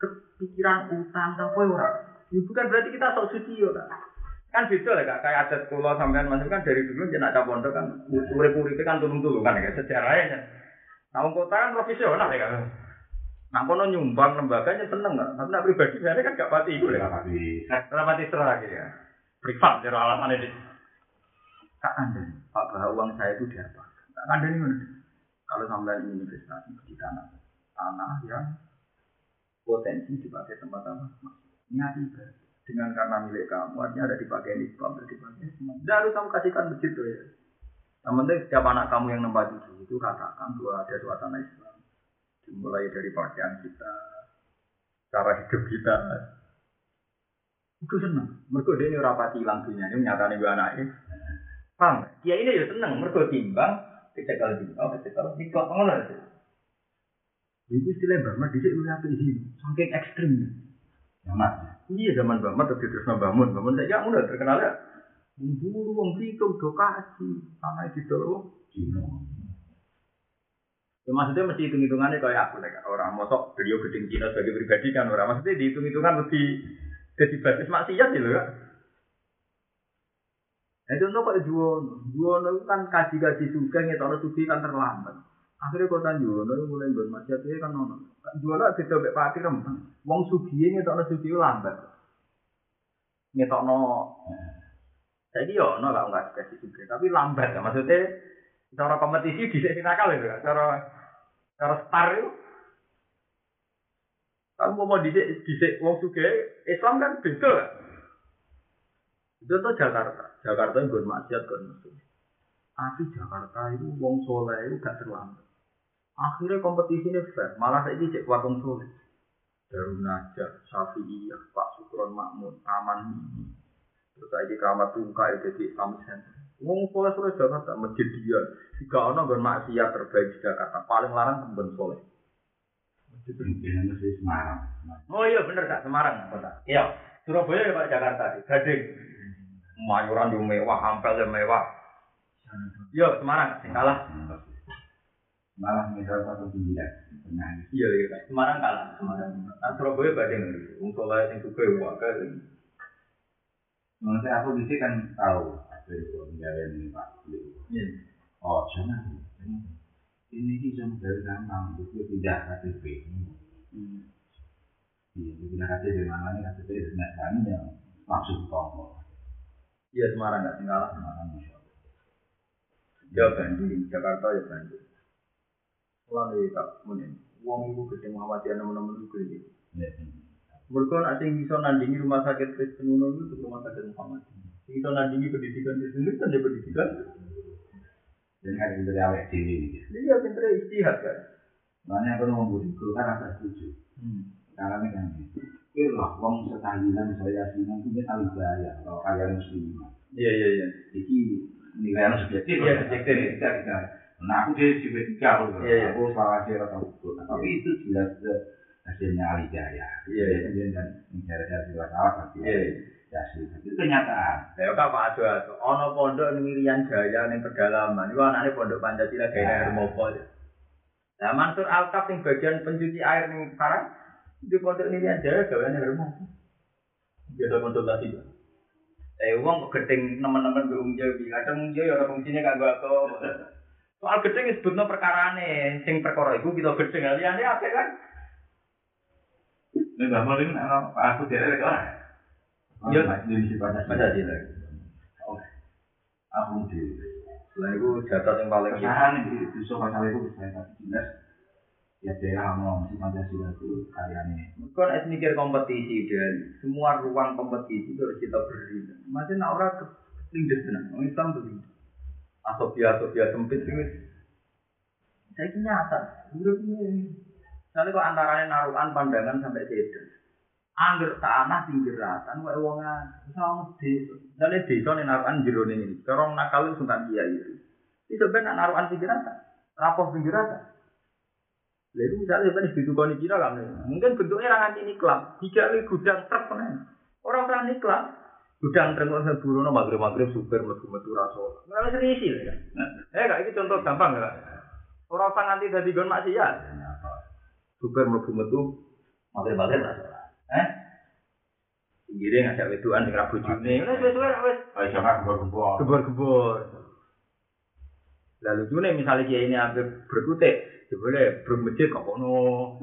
Kepikiran utang apa? Ya bukan berarti kita sok suci ya kan? Kan beda lah kak, kayak adat kulo sampean mas kan dari dulu jenak cap pondok kan urip uripe kan turun turun kan ya sejarahnya. Nah wong kota kan profesional ya kan. Nah kono nyumbang lembaganya seneng nggak? Tapi nak pribadi biasanya kan gak pati itu ya. Tapi Nah, pati terus lagi ya. Privat jadi alasan ini. Kak Anda, Pak bahwa uang saya itu diapa? Kak Anda ini mana? Kalau sampai ingin investasi di tanah, tanah yang potensi dipakai tempat apa? Niat ibadah. Dengan karena milik kamu, artinya ada dipakai Islam, ada dipakai. Tidak harus kamu kasihkan begitu ya. Yang penting setiap anak kamu yang nembak itu katakan bahwa ada suasana Islam. Dimulai dari pakaian kita, cara hidup kita. Itu seneng. Mereka dia ini rapati hilang dunia ini nyatanya gue anaknya. Paham? Dia ini ya seneng. Mereka timbang, oh kecekal di kok ngono sih. Itu istilah Bama di sini apa sih? Saking ekstrimnya. Amat. Iya zaman Bama terus terus Bamun. Bamun saya udah terkenal ya. Buru wong Blitung do kaji sama itu Cina. Ya maksudnya mesti hitung-hitungannya kayak aku lah orang mosok beliau gedeng Cina sebagai pribadi kan orang maksudnya dihitung-hitungan lebih jadi basis maksiat gitu kan. Nah contoh kok Juwono, Juwono itu kan kaji-kaji suka ngetokno suki kan terlambat. Akhirnya kota Juwono itu mulai bermaksiat itu kan nono. Juwono beda mek pati rempeng. Wong sugi ngetokno suki itu lambat. Ngetokno saya yo ono lah nggak kasih suki, tapi lambat ya maksudnya cara kompetisi di sini nakal itu kan, cara cara star itu. Kamu mau di di wong suge Islam kan beda kan? Contoh Jakarta, Jakarta itu maksiat kan mesti. Tapi Jakarta itu wong soleh itu gak terlambat. Akhirnya kompetisi ini fair, malah saya cek kuat wong soleh. Darun Najah, Syafi'iyah, Pak Sukron Makmun, Aman ini. Terus saya keramat tungkai jadi Islamic Center. Wong soleh soleh Jakarta, masjid dia. Jika ono gon maksiat terbaik di Jakarta, paling larang tembun soleh. Dengan masih Semarang. Oh iya bener kak, Semarang kota. Iya, Surabaya ya Pak Jakarta, Gading. Mayuran yang mewah, ampel yang mewah. Iya, Semarang, sing kalah. Malah misal satu sembilan. Tengah. Iya, iya, Pak. Semarang kalah. Semarang. Nah, Surabaya badeng. Wong soleh sing suka wae. Menurut saya aku di kan tahu ada itu penggalian ini Pak. Iya. Oh, jangan. Ini bisa dari gampang, itu tidak KTP. Iya, tidak KTP mana nih KTP itu kami yang langsung tongkol. Iya Semarang nggak tinggal Semarang Allah. Ya Bandung, Jakarta ya Bandung. Mulai tak kemudian, uang ibu gede Muhammadiyah teman-teman itu gede. Iya. Mereka nak sing bisa nandingi rumah sakit Kristen Uno itu rumah sakit Muhammad. Sing bisa nandingi pendidikan Kristen itu kan ya pendidikan. Jadi kan itu dari awet sini. Iya pinter istihad kan. Makanya aku mau kalau kan rasa setuju. Karena ini kan itu uang setahlilan saya sinan itu dia tahu gaya kalau kalian muslimah. Iya iya iya. Jadi nilainya subjektif. Iya, subjektif. Tidak, tidak. Nah aku dia juga tiga aku. Iya, iya. Aku salah sih atau betul. Tapi itu jelas eh, hasilnya ahli jaya. Iya, iya. Kemudian dan mencari saya juga salah tapi Iya. ya sih. Itu kenyataan. Ya kak Pak Ado ono pondok ning Irian Jaya ning pedalaman. Iku anane pondok Pancasila gawe Ya. nang Rumopo. Nah, Mansur Alkaf sing bagian pencuci air ning sekarang di pondok Irian Jaya gawe nang Rumopo. Biasa konsultasi. Eh, uang kok gedeng teman-teman Ung Jawi. Kadang Ung Jawi ora fungsinya kanggo apa. Soal gedeng disebutno perkarane, sing perkara iku kita gedeng liyane apa kan? Ini Mbak Mul ini aku tidak ada orang. Iya. Di sini pada Pancasila. Aku di Selain itu jatah yang paling perusahaan di di soal masalah itu saya tapi jelas ya dia mau si Pancasila itu karyanya Kan es mikir kompetisi dan semua ruang kompetisi itu harus kita beri. Masih nak orang kelindes tenang, orang Islam tuh Asobia asobia sempit itu. Saya ini nyata, udah ini. Misalnya kok antaranya naruhan pandangan sampai sedan. Angger tanah pinggir ratan, kok wongan. Misalnya desa, misalnya desa nih naruhan jero ini. Corong nakal itu sultan kiai itu. Itu sebenarnya naruhan rapoh pinggir ratan. Lah itu misalnya sebenarnya di tukang Cina kan, mungkin bentuknya orang anti niklam, tiga kali gudang truk orang orang niklam, gudang truk orang buruno maghrib maghrib super metu metu raso, nggak serius sih kan, eh kayak itu contoh gampang kan, orang orang anti dari gon maksiat, super metu metu maghrib maghrib raso, eh, pinggirnya ngajak weduan sing rabu june, wes wes wes wes, Ayo gebor-gebor gebor gebor. Lalu tuh misalnya dia ini ambil berkutik, ya boleh bermasjid kok kono.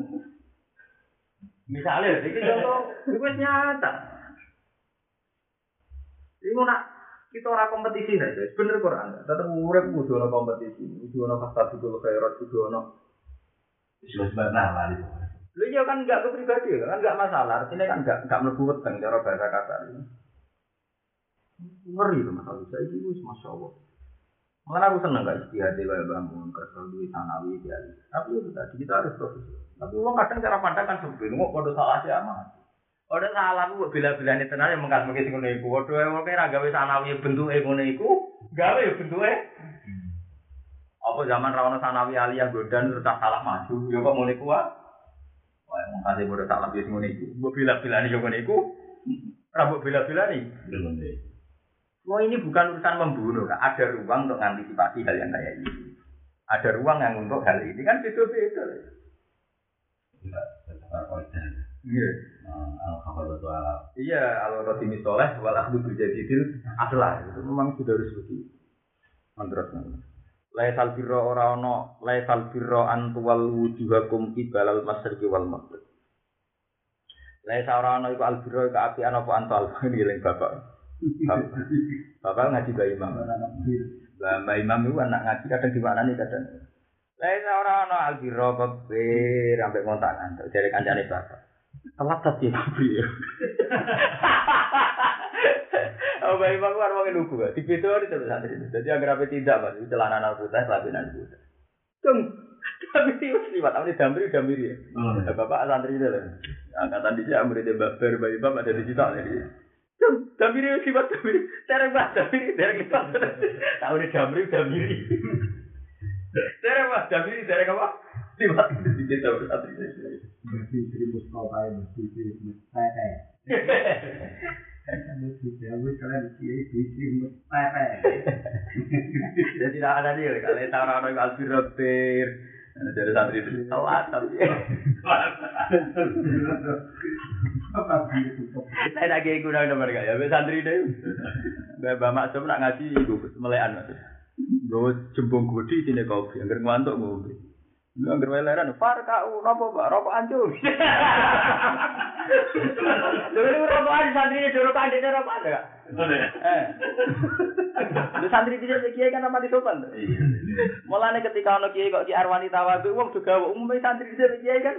Misalnya, ini contoh, itu nyata. Ini mau nak kita orang kompetisi saja, bener Quran. Tetap urip kudu ana kompetisi, kudu ana fastabiqul khairat, kudu ana. sudah sebentar lah itu Lu iya kan enggak ke pribadi kan enggak masalah, artinya kan enggak enggak mlebu weteng cara bahasa kasar ini. Ngeri tuh masalah saya itu wis masya Allah. Makanya aku seneng gak istihad kayak bangun kerja duit sanawi dia. Tapi itu tadi kita harus profesional. Tapi uang kadang cara pandang kan sempit. Kok kode salah sih amat. Kode salah aku bila-bila ini tenar yang mengkas mengkis ngono iku. Kode yang kira gawe sanawi bentuk ngono iku, gawe bentuknya. Apa zaman rawono sanawi aliyah godan terus salah maju. Ya kok ngono iku ah. Wah, mau kasih bodoh salah biasa ngono iku. Mbok bila-bila ini ngono iku. Rambut bila-bila nih. belum deh Wah ini bukan urusan membunuh, Kak. ada ruang untuk mengantisipasi hal yang kayak ini. Ada ruang yang untuk hal ini kan beda-beda. tidak tetap koidah Iya. al kabar itu ala Iya, roti misoleh, wal akhdu berjadidil adalah itu memang sudah harus begitu. Mandras Laisal birro ora ono, laisal birro antuwal wujuhakum kibalal masyriqi wal maghrib. Laisa ora ono iku al iku apian apa antal ini eling bapak. [laughs] Bapak ngaji Mbak Imam. Mbak Mbak Imam itu anak ngaji kadang di mana nih kadang. Laisa ora ono al birro kebir sampai kontakan dari kancane bapak. Telat tadi nabi ya. [laughs] Oh, bayi bang war wong lugu, di video ini terus santri. Jadi agar apa tidak, mas, itu celana anak putih, lapisan putih. Tung, tapi itu sifat, tapi damri damri ya. Nah, Bapak santri itu lah. Angkatan di sini ambil dia baper bayi bapak ada di situ jadi. Tung, damri itu sifat damri. Cara bah damri dari kita. Tahu nih damri damri. Cara bah damri dari apa? Sifat di kita santri. Berarti seribu sekolah berarti seribu tete. Kamu tidak kalian kiai bisri tete. [laughs] Jadi tidak ada nih, kalau tahu orang orang alfir robir, jadi santri itu telat tapi. [laughs] Saya nak kiai kuno nomor gak ya, santri deh. Mbak Maksum nak ngaji iku melekan mas. Gue jembung gudi sini kopi, angker ngantuk ngombe. Angker weleran, far kau nopo pak, rokok ancur. Lalu [laughs] ini rokok ancur santri ini dulu kan dia rokok ada gak? Eh, lu santri dia kiai kan nama di sopan. Mulane ketika ono kiai kok ki Arwani tawabu, wong juga umumnya santri dia kiai kan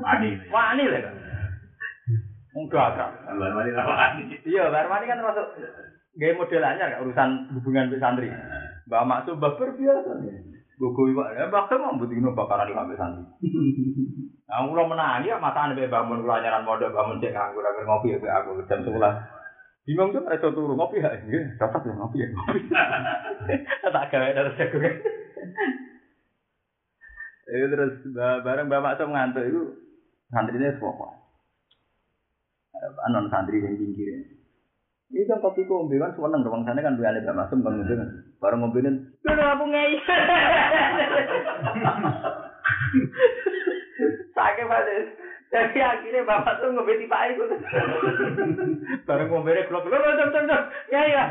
Wani. wani lah kan. Wong gagah. Tambah wani apa wani? Iya, Mbak Armani kan termasuk gaya model anyar kan urusan hubungan santri. Mbak Maksud baper biasa. Gugu iwak, ya Kem mau butuh bakaran di sampai santri. [laughs] Nah, kalau menang ya mata ane bangun kula anyaran modal bangun cek nganggur agar ngopi ya aku jam sebelas. Bingung tuh mereka turu ngopi ya, dapat ya ngopi ya ngopi. [laughs] Tak gawe dari jagung. Itu terus ba- bareng Mbak Maksud ngantuk itu santrinya semua. Anon santri yang pinggir. Ini kan kopi ku kan seneng dong sana kan biar ada masuk kan ngombe kan. Bareng ngombein, "Dulu aku ngei." [laughs] Jadi akhirnya bapak tuh ngombe tipe air gitu. [laughs] Bareng ngombe deh klop, klop, klop, klop, klop, ya ya.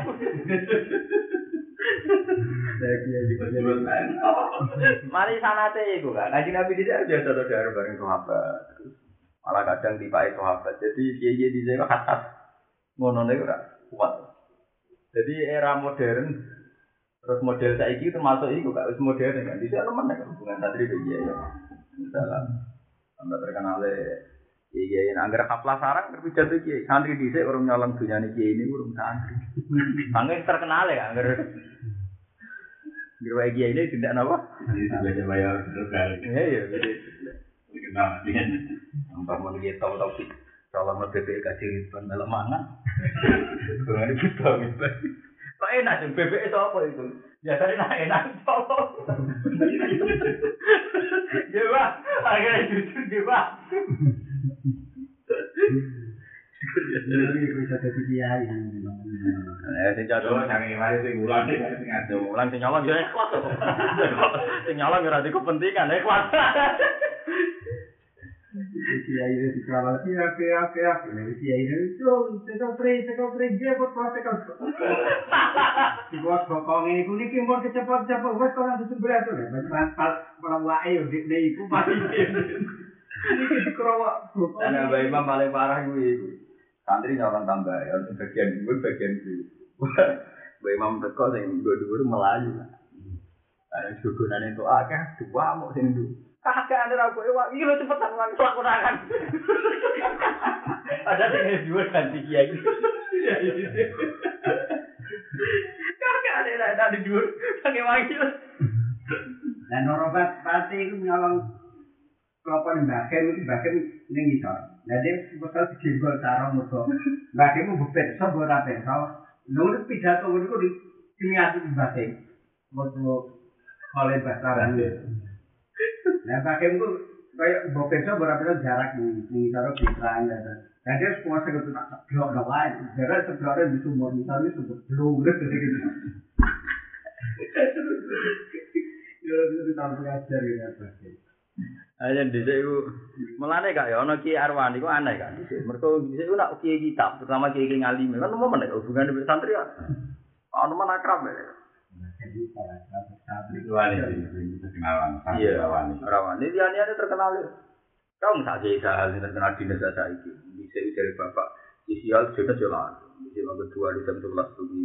Mari sanate iku kan. Ngaji Nabi tidak biasa saudara bareng sahabat. Malah kadang tipe air sahabat. Jadi kiai di sana khas ngono niku ora kuat. Jadi era modern terus model saiki termasuk iku gak wis modern kan. Dhisik nemen nek hubungan santri ya. Misalnya anda terkenal kiai kiai anggar haflah sarang berbicara tuh kiai santri dhisik urung nyolong dunyane kiai ini urung santri. [laughs] Sangge terkenal ya anggar Gerwa kiai ini tidak apa? Ini sudah coba ya betul Iya iya. Kenal dia. Mbak mau dia tahu tahu sih. Kalau mau bebek kasih ribuan dalam mangan. Kurang ini kita gitu. Kok enak sih bebek itu apa itu? Biasanya enak enak apa? Ya pak, akhirnya jujur dia pak. Eh, sing jatuh. Coba cari mari sing ulang sing ngaco. Ulang sing nyolong ya ikhlas. Sing nyolong decía y dedicaba así, hace, hace, hace, me decía y le decía, yo, te da tres, te da tres, ya, por favor, te canso. Y vos, con con el público, vos, niki te pones, te pones, vos, con la tu brazo, le vas a pasar, para la ayo, de ley, con más y bien. Ini bayi mah paling parah kuwi itu. Santri nggak akan tambah ya, bagian gue bagian itu. bae mah mereka yang gue dulu melaju. Ada juga nanya akeh ah kan, dua mau sendiri. Kakak ada ragu, wah ini lo cepetan ulang pelakunan. Ada sing dua ganti kiai. Kakak ada ada di dua, pakai wakil. Dan norobat pasti itu nyolong kelapa nih bagian itu bagian ning ngisor. Jadi bakal dijebol sarong mergo. Bagian mau bepet so ora peso. Nurut pidato itu di sini ati bagian. Waktu oleh bahasa Nah bagian itu kayak bepet so ora peso jarak ning ngisor pitraan ya. Dan dia semua segitu tak seblok aja. Jarak sebloknya di sumur misalnya sumur belum gitu [laughs] gitu. Ya itu tahu pengajar gitu apa Aja di itu melane kak ya, ono kiai Arwani itu aneh kan. Mereka di itu nak kiai kitab, terutama kiai kiai ngalim kan mau mana hubungan dengan santri ya. Ono mana akrab ya. Iya, wani. Arwani dia dia terkenal. Kamu tak kiai sahal yang terkenal di desa saya itu. Bisa dari bapak. Isial sudah jelas. Yang kedua di jam sebelas pagi.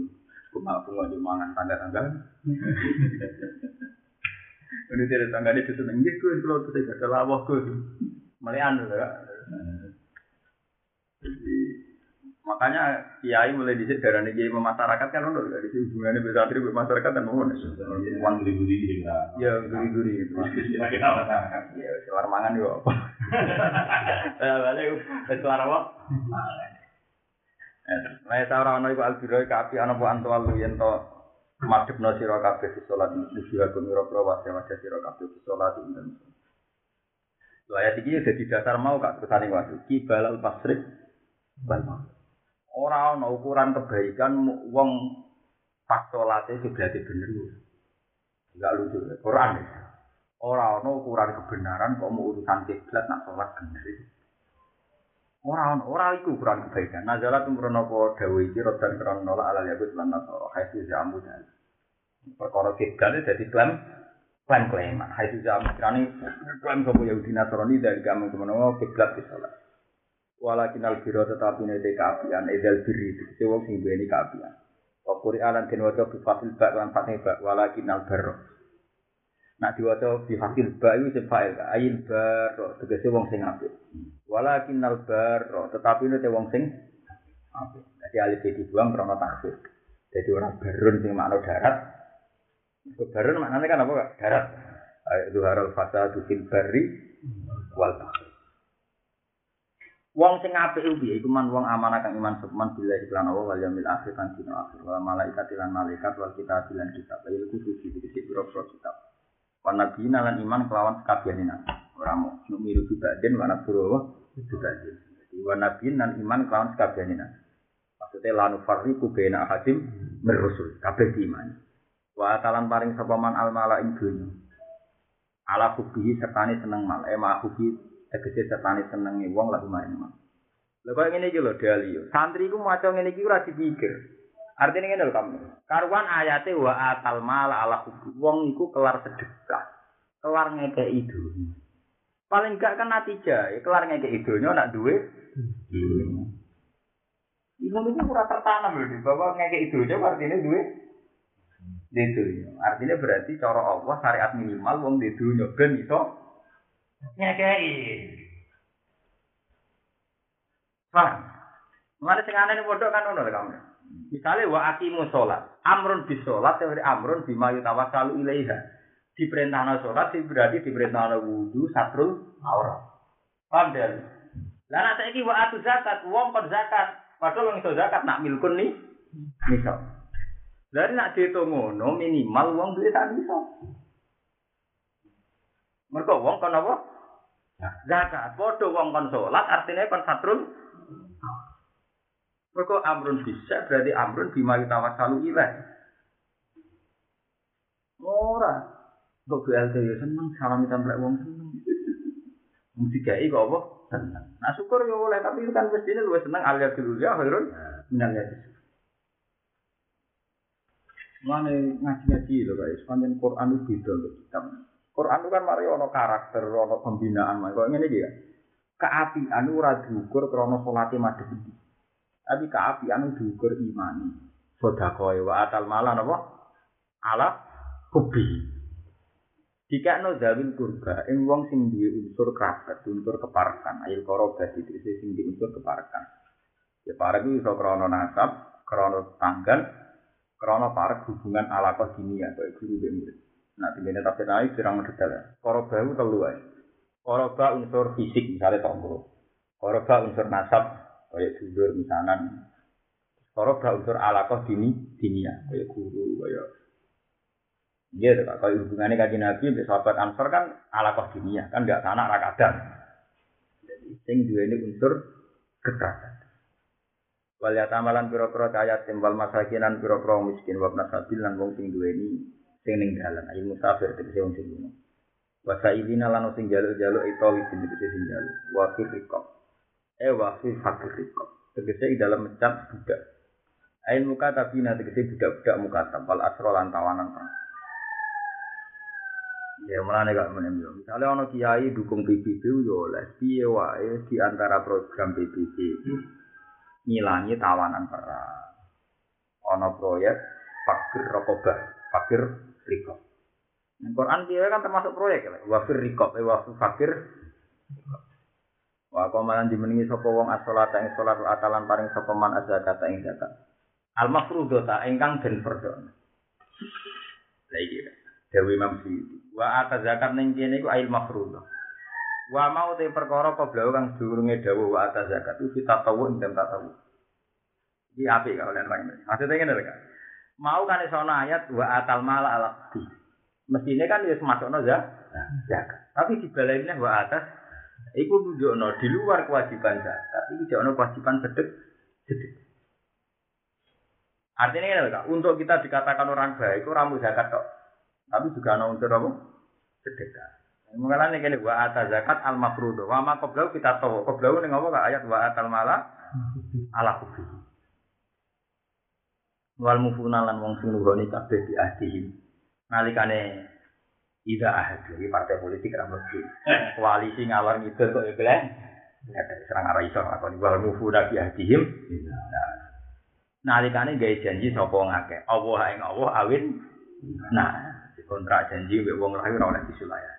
Bunga bunga di mangan tangga tangga. Ini dari tangga ini diseneng gitu. Kalau tuh saya gue. Melian tuh ya. Jadi makanya kiai mulai disit darah kiai masyarakat kan untuk dari sini hubungannya bisa tri masyarakat dan mohon uang guri guri ya guri guri itu ya keluar mangan juga apa? Ya [laughs] eh, balik keluar apa? Eh, nah, saya orang anu iku aljuro iku api anu buan yen to madep no siro kafe di solat di sura kuni pro wase wase siro kafe di solat di Lo ayat tiga ya jadi dasar mau kak kesana iku aju kibala lepas bal. Ora ana ukuran kebaikan wong pas salate kiblate bener. Enggak lucu. Quran ya. Ora ana ukuran kebenaran kok mau urusan kiblat nak salat bener. Ora ono, ora iku ukuran kebaikan. Nazalat umrono apa dawuh iki rodan krono alal yahud lan nasara. Haitsu jamu dan. Perkara kiblat dadi klaim klaim klaiman. Haitsu jamu kirani klaim sapa Yahudi Nasrani dari kamu kemono kiblat di salat. Walakin al biro tetapi nete kaapian edal biri itu wong sing duweni kaapian. Wakuri alan den waca bi fatil ba lan fatih ba walakin al barro. Nak diwaca bi fatil ba iku sing fa'il ayin barro tegese wong sing apik. Walakin al barro tetapi nete wong sing apik. Jadi alif dibuang karena taksir. Jadi orang barun sing makna darat. Barun maknanya kan apa kak? Darat. Ayo duharal fasadu fil barri wal bahri. Wong sing apik kuwi iku man wong amanah kang iman sukman bila iklan Allah wal yaumil akhir kan dina akhir wal malaikat lan malaikat wal kitab lan kitab ya iku suci iki pira-pira kitab. Wan nabi lan iman kelawan kabehane nabi. Ora mau nuk miru juga den mana suruh juga den. Jadi wan nabi lan iman kelawan kabehane nabi. Maksudnya lanu farriku bena ahadim merusul kabeh iman. Wa talan paring sapa man al mala ing dunya. Ala hubihi sertane seneng mal, eh ma hubi tegese sertane senenge wong lagu main mah. Lha kok ngene iki lho dali yo. Santri ku maca ngene iki ora dipikir. Artinya ngene lho kamu. Karuan ayate wa atal mal ala hubi. Wong iku kelar sedekah. Kelar ngekeki dunya. Paling gak kan natija, ya kelar ngekeki dunya nak duwe. Iku niku ora tertanam di bahwa ngekeki dunya artinya duwe. Di dunya. Artinya berarti cara Allah syariat minimal wong di dunya ben iso ngekei. Paham? Mulane sing aneh padha kan ngono kamu. Misale wa aqimu sholat, amrun bis sholat, teori amrun bima yutawassalu ilaiha. Diperintahna sholat, berarti diperintahna wudu, satrul aurat. Paham dan? Lah nek saiki wa atu zakat, wong kon zakat, padahal wong iso zakat nak milkun nih. Misal. Lah nek diitung ngono minimal wong duwe sak iso. Mergo wong kon apa? Zakat. Padha wong kon salat artinya kon satrul. Mergo amrun bisa berarti amrun bima tawassalu ilaih. Ora. Kok BLT ya seneng salam templek wong seneng. Wong dikai kok apa? Seneng. Nah syukur ya boleh tapi itu kan mestinya luwih seneng alias dulu ya khairun minal yadis. Mana ngaji-ngaji lho guys, pancen Quran itu beda lho kitab. Quran itu kan mari ono karakter, ono pembinaan, kok ngene iki ya. Keapian ora diukur krana salate madhep iki. Tapi keapian diukur imani. Sedekah wa atal malan apa? Ala hubi. Jika no zawil kurba, ing wong sing duwe unsur kerabat, unsur keparakan, ayil korobat sing di unsur keparakan. Ya para itu iso krono nasab, krono tanggal, krono para hubungan alakoh dunia, kayak guru dan murid. Nah, tinggalnya tapi naik sirang detail ya. Koroba itu telu aja. Koroba unsur fisik, misalnya tonggo. Koroba unsur nasab, kayak dulur misalnya. Koroba unsur alakoh dini, dinia, kayak guru, kayak Iya, kalau hubungannya kaji Nabi, sahabat Ansor kan ala kos dunia, kan nggak sana rakadan. Jadi, sing dua ini unsur kekerasan. Wal yatamalan pira-pira ayat timbal masakinan pira-pira miskin wa nasabil lan wong sing dua ini sing ning dalan ayo musafir tegese wong sing lunga. Wa sailina lan sing jaluk-jaluk itu wis tegese sing jaluk. Wa firqaq. Eh wa fi fakirqaq. Tegese dalam mencap budak. Ain muka tabina tegese budak-budak muka tabal asro lan tawanan perang. Ya mulane gak menem yo. Misale ana kiai dukung PBB yo oleh piye wae di antara program PBB ngilangi tawanan perang. Ana proyek fakir rokobah, fakir rikop. Yang Quran dia kan termasuk proyek ya, wafir rikop, eh wafir fakir. Wa komalan dimeningi sapa wong as-salat ing salat atalan paring sapa man az-zakat ing zakat. Al-mafrudata ingkang den fardhu. Lah iki. Dewi Imam Syuuti. Wa ata zakat ning kene iku ail mafruḍah. Wa mau te perkara koblau kang durunge dawuh wa ata zakat itu kita tahu ing tahu. Iki apik kalau lan rang. Maksudnya ngene lho kan. Mau kan iso ayat wa atal mala ala. Mestine kan wis masukno zakat. Tapi dibalainnya wa atas iku nunjukno di luar kewajiban zakat. Iki jono kewajiban sedek sedek. Artinya ini lho, untuk kita dikatakan orang baik, itu ramu zakat kok. Tapi juga ada unsur apa? Sedekah. Mengalami kene wa ata zakat al mafruḍ. Wa ma qablau kita tahu. Qablau ning apa ayat wa atal mala ala kufi. Wal mufuna lan wong sing nuruni kabeh di ahdihim. Nalikane ida ahad lagi partai politik ra mlebu. Koalisi ngalor ngidul kok ya bleh. Ya serang arah iso lakoni wal mufuna. Nah, nalikane gawe janji sapa ngakeh. Allah ing Allah awin. Nah, kontrak janji mbek wong lain ora oleh disulaya.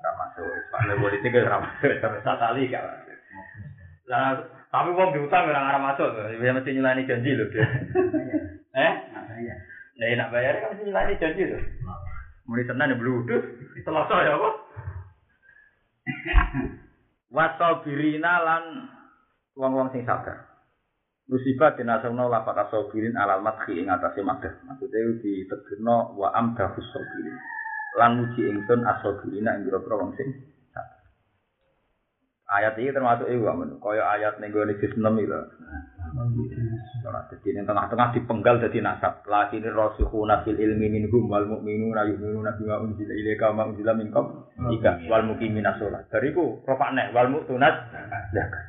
Ora masuk partai politik ora masuk terus kali gak. Lah, tapi wong diutang ora arah masuk. Ya mesti nyulani janji lho. [laughs] Eh? Saya. Ya enak bayar kan mesti nyulani janji lho. Mulai tenan ya bludus, selasa ya apa? [laughs] Wasabirina lan wong-wong sing sabar. Musibah dinasawna lapat asabirin alal madhi ing atase madah. Maksudnya ditegirno wa amdahus sabirin. Lan muji ingsun asabirina ing biro wong sing. Ayat ini termasuk iku amun kaya ayat ning gone juz 6 iki Ora dadi ning tengah-tengah dipenggal dadi nasab. Lakini rasikhuna fil ilmi minhum wal mu'minuna yu'minuna bima unzila ilaika wa unzila minkum ika wal muqimina shalah. Bariku rofakne wal mu'tunat zakat.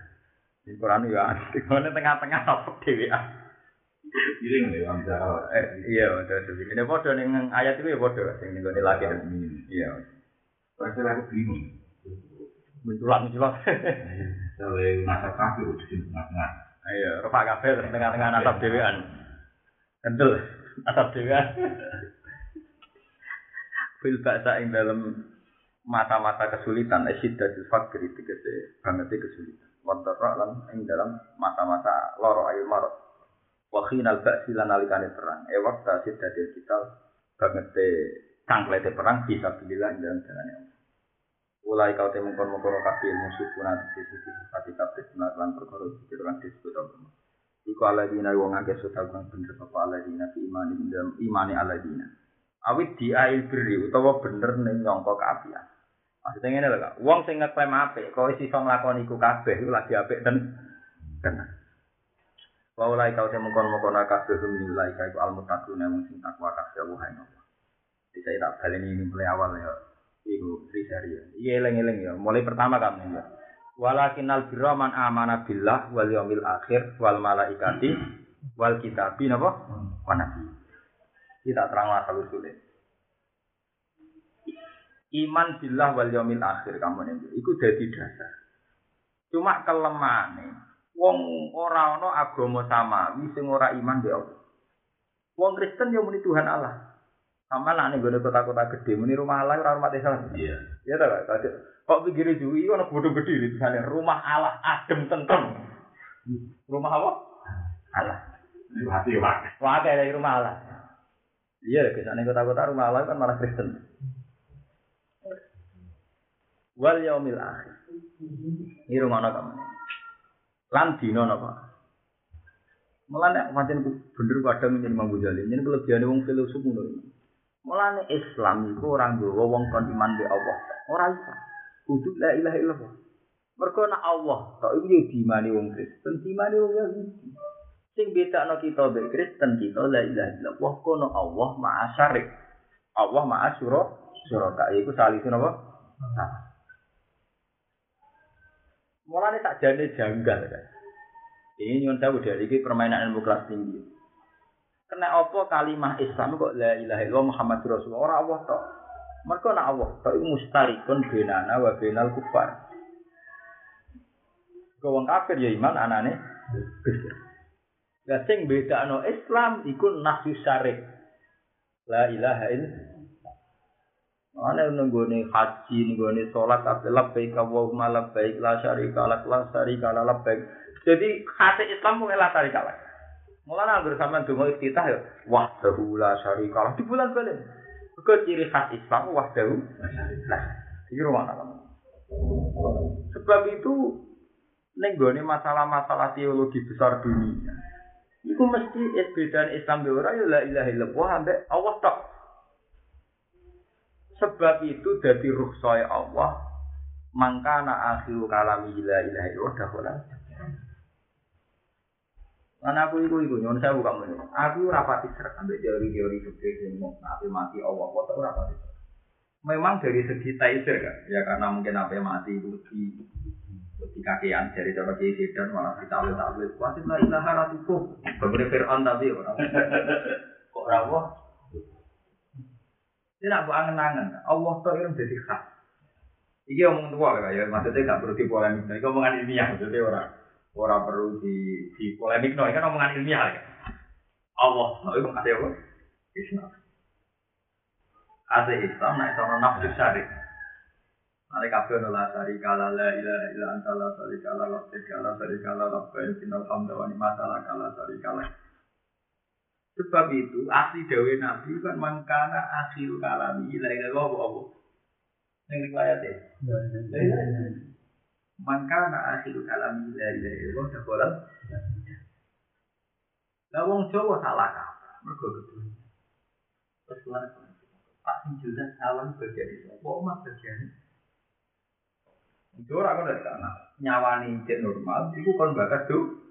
Di Quran ya ngene tengah-tengah apa dhewean. Giring lho Jawa. Eh, iya, betul. Ini padha ning ayat itu ya padha sing ning gone lagi. Iya. Pasal aku bingung. Menculak-menculak. [laughs] Soale masa kafe udah di tengah-tengah. Iya, rofak kabeh terus tengah-tengah nasab dhewean. Kendel nasab dhewean. [laughs] Fil ba'sa ing dalam mata-mata kesulitan asyiddatul fakri tegese banget kesulitan. Wadara lan ing dalam mata-mata loro ayu marot. Wa khinal ba'si lan nalikane perang. E waktu asyiddatul kita banget cangklete perang bisa bilillah ing dalam jalan Allah. Ulai kau temu kon mau koro kafe musuh pun ada di sisi hati kafe senar lan perkoro sisi orang di situ dong. Iku ala dina iwo ngake suta gong bener papa ala dina ti imani dalam imani ala dina. Awit di air beri utawa bener neng nyongko kafe ya. Masih lho ada gak? Uang saya ngat klaim ape? Kau isi song lakon iku kabeh, itu lagi ape dan kena. Wa ulai kau temu kon mau koro kafe sumi ulai kau almutakun yang mungkin takwa kafe wahai nopo. Tidak tak kali ini mulai awal ya. Iku Trisaria. Iya eleng-eleng ya. Mulai pertama kamu ya. Walakinal birra man amana billah wal yaumil akhir wal malaikati wal kitabi napa? Wa nabi. Kita terang asal usulnya. Iman billah wal yaumil akhir kamu nih. Iku jadi dasar. Cuma kelemahane wong ora ana agama samawi sing ora iman be. Wong Kristen yo muni Tuhan Allah. Sama lah nih gue kota-kota gede, muni rumah Allah, ora rumah desa. Iya. Iya tak kak? Kok pikir jui, ono bodoh gede di sana. Rumah Allah, adem tentrem. Rumah apa? Allah. Itu hati. Wah, kayak dari rumah Allah. Iya, ke sana kota-kota rumah Allah kan malah Kristen. Wal yaumil akhir. Ini rumah apa kamu? Lan dino apa? Mulane pancen bener kadang yen Imam Ghazali, yen kelebihane wong filosof ngono. Mulane Islam iku ora nggawa wong kon iman be Allah. Ora iso. Kudu la ilaha illallah. Mergo nek Allah tok iku yo diimani wong Kristen, diimani wong Yahudi. Sing bedakno kita be Kristen kita la ilaha illallah kono Allah ma'a syarik. Allah ma'a syura syuraka iku salisun apa? Mulane tak jane janggal kan. Ini nyuwun sewu dari permainan ilmu kelas tinggi. Kena apa kalimah Islam kok la ilaha illallah Muhammad Rasulullah ora Allah tok. Mergo nek Allah tok iku mustarikun benana wa benal kufar. Kau wong kafir ya iman anane. Lah sing bedakno Islam iku nafsu syarik. La ilaha illallah. Ana nenggone haji, nenggone salat kabeh labbaik Allahumma labbaik la syarika lak la syarika la labbaik. Jadi khas Islam mung la syarika lak. Mulane anggere sampean donga iftitah ya wahdahu la syarika di bulan balen. Kok ciri khas Islam wahdahu syarika. Iki rumah kamu. Sebab itu nenggone masalah-masalah teologi besar dunia. Iku mesti bedaan Islam be ora ya la ilaha illallah ambek Allah tok. Sebab itu dari ruh saya Allah mangkana akhiru kalami la ilaha illallah dakhala. Karena aku itu itu nyon saya bukan menurut. Aku rapati serak sampai teori-teori sing mau nabi mati Allah kok ora rapati. memang dari segi taisir kan, ya karena mungkin yang mati itu di di kakian dari cara kiai dan malah kita tahu tahu pasti lah ilaha ratuku beberapa Fir'aun tapi orang kok rawa tidak buat angen-angen Allah tuh yang jadi khas. Iki omong tua lah ya, maksudnya gak perlu dipolemik. Ini omongan ilmiah, maksudnya orang orang perlu di di polemik. No, ini kan omongan ilmiah ya. Allah, no, itu kasih apa? Islam. Kasih Islam, nah itu nafsu syarif. Nanti kabeh nolak sari kala la ilaha illa anta la sari kala la kala sari kala sinal hamda wa masalah kala sari kala. Sebab itu asli dawe Nabi kan mangkana akhir kalami ila ila Allah. Yang riwayat Mangkana akhir kalami ila ila Allah dakhala. Lah wong Jawa salah kaprah. Mergo betul. Terus lan Pak sawan bagian itu. Apa bagian itu orang kan dari sana nyawani cek normal, itu kan bakat tuh.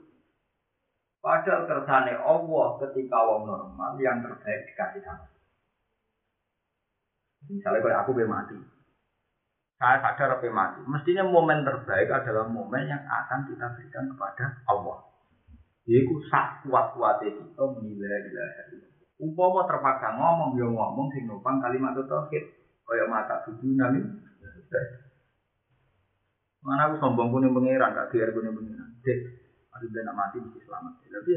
Padahal kersane Allah ketika wong normal yang terbaik dikasih sama. Misalnya kalau aku be mati, saya sadar apa mati. Mestinya momen terbaik adalah momen yang akan kita berikan kepada Allah. Yaitu sak kuat kuatnya kita menilai ilaha Umpama terpaksa ngomong, ya ngomong sing nopang kalimat tauhid. Kaya mata tujuh nami. Mana aku sombong punya pangeran, gak biar punya pangeran. Dek, aku udah mati mesti selamat. Tapi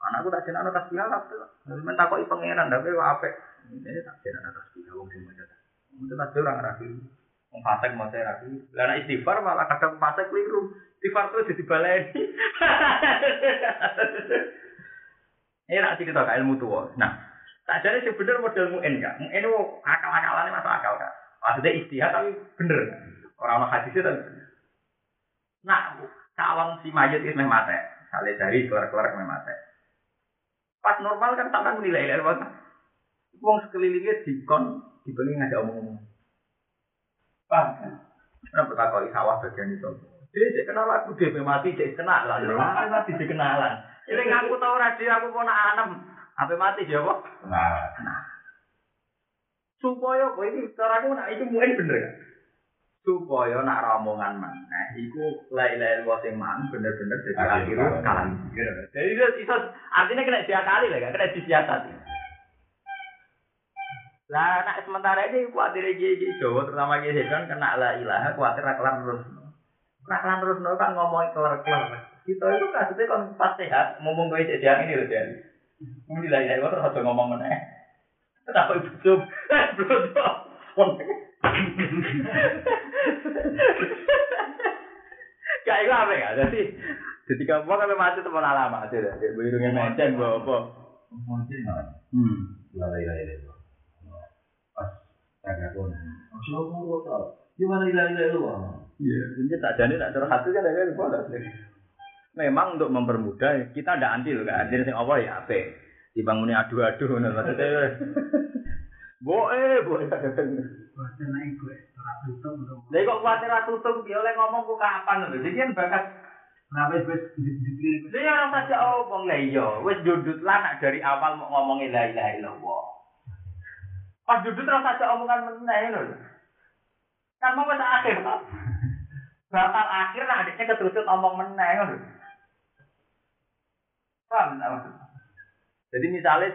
anakku tak jenah anak kasih tuh. Minta kok pangeran, tapi apa? Ini tak jenah anak kasih alap, sing baca. Itu pasti orang rapi. Fasik mau saya rapi. Lah istighfar malah kadang fasik keliru. Istighfar tuh jadi baleni. Ini [laughs] nak cerita ke ilmu tua. Nah, tak jadi sebenarnya model mu'en kak. Mu'en itu akal-akalannya masuk akal kak. Maksudnya istihad tapi bener. Orang-orang hadisnya tapi bener. Nah, calon si mayat itu memang mati. Misalnya dari keluar-keluar memang mati. Pas normal kan tak menilai ilmu. Wong sekelilingnya dikon dibeli ngajak omong-omong. Paham kan? Kenapa tak kau sawah bagian itu? Jadi saya kenal aku DP mati, saya kenal lah. Mati mati saya kenalan. Ini aku tahu radio aku mau nak anem. Apa mati dia kok? Nah. Supaya kok ini cara aku nak itu mungkin bener kan? Supaya nak ramongan mana? Iku lele luas yang mana bener-bener jadi akhirnya kalah. Jadi itu artinya kena dia kali lah kan? Kena disiasati. Lah nak sementara ini kuatir gigi Jawa terutama gigi kan kena la ilaha kuatir rakelan terus. Rakelan terus no kan ngomong kelar-kelar. Kita itu kasusnya kan pas sehat ngomong gue jadi ini loh jadi. Kemudian la ilaha terus aja ngomong mana. Kenapa ibu sub? Belum Kayak itu apa ya? Jadi ketika mau kan mati teman lama aja deh. Birungnya mencen bawa apa? mungkin lah. Hmm. Lalai lalai itu. Pun. Masya Allah. Gimana lalai lalai lu? Iya, ini tak jadi tak curhat itu kan ada boleh. Memang untuk mempermudah kita ada anti loh kan. Jadi sing apa ya apa? Dibangunnya adu-adu ngono maksudnya. Boe, boe. Boten naik gue, ora tutup untuk. Lah kok kuwatir atuh tutup ya oleh ngomong ku kapan lho. Jadi kan bakat Kenapa wis dipikir Dia orang saja omong lah iya, wis dudut lah nak dari awal mau ngomongin la ilaha illallah. Pas dudut terus saja omongan meneh lho. Kan mau wis akhir toh. Bakal akhir lah adiknya keterusut omong meneh lho. Paham tak maksudnya? Jadi misalnya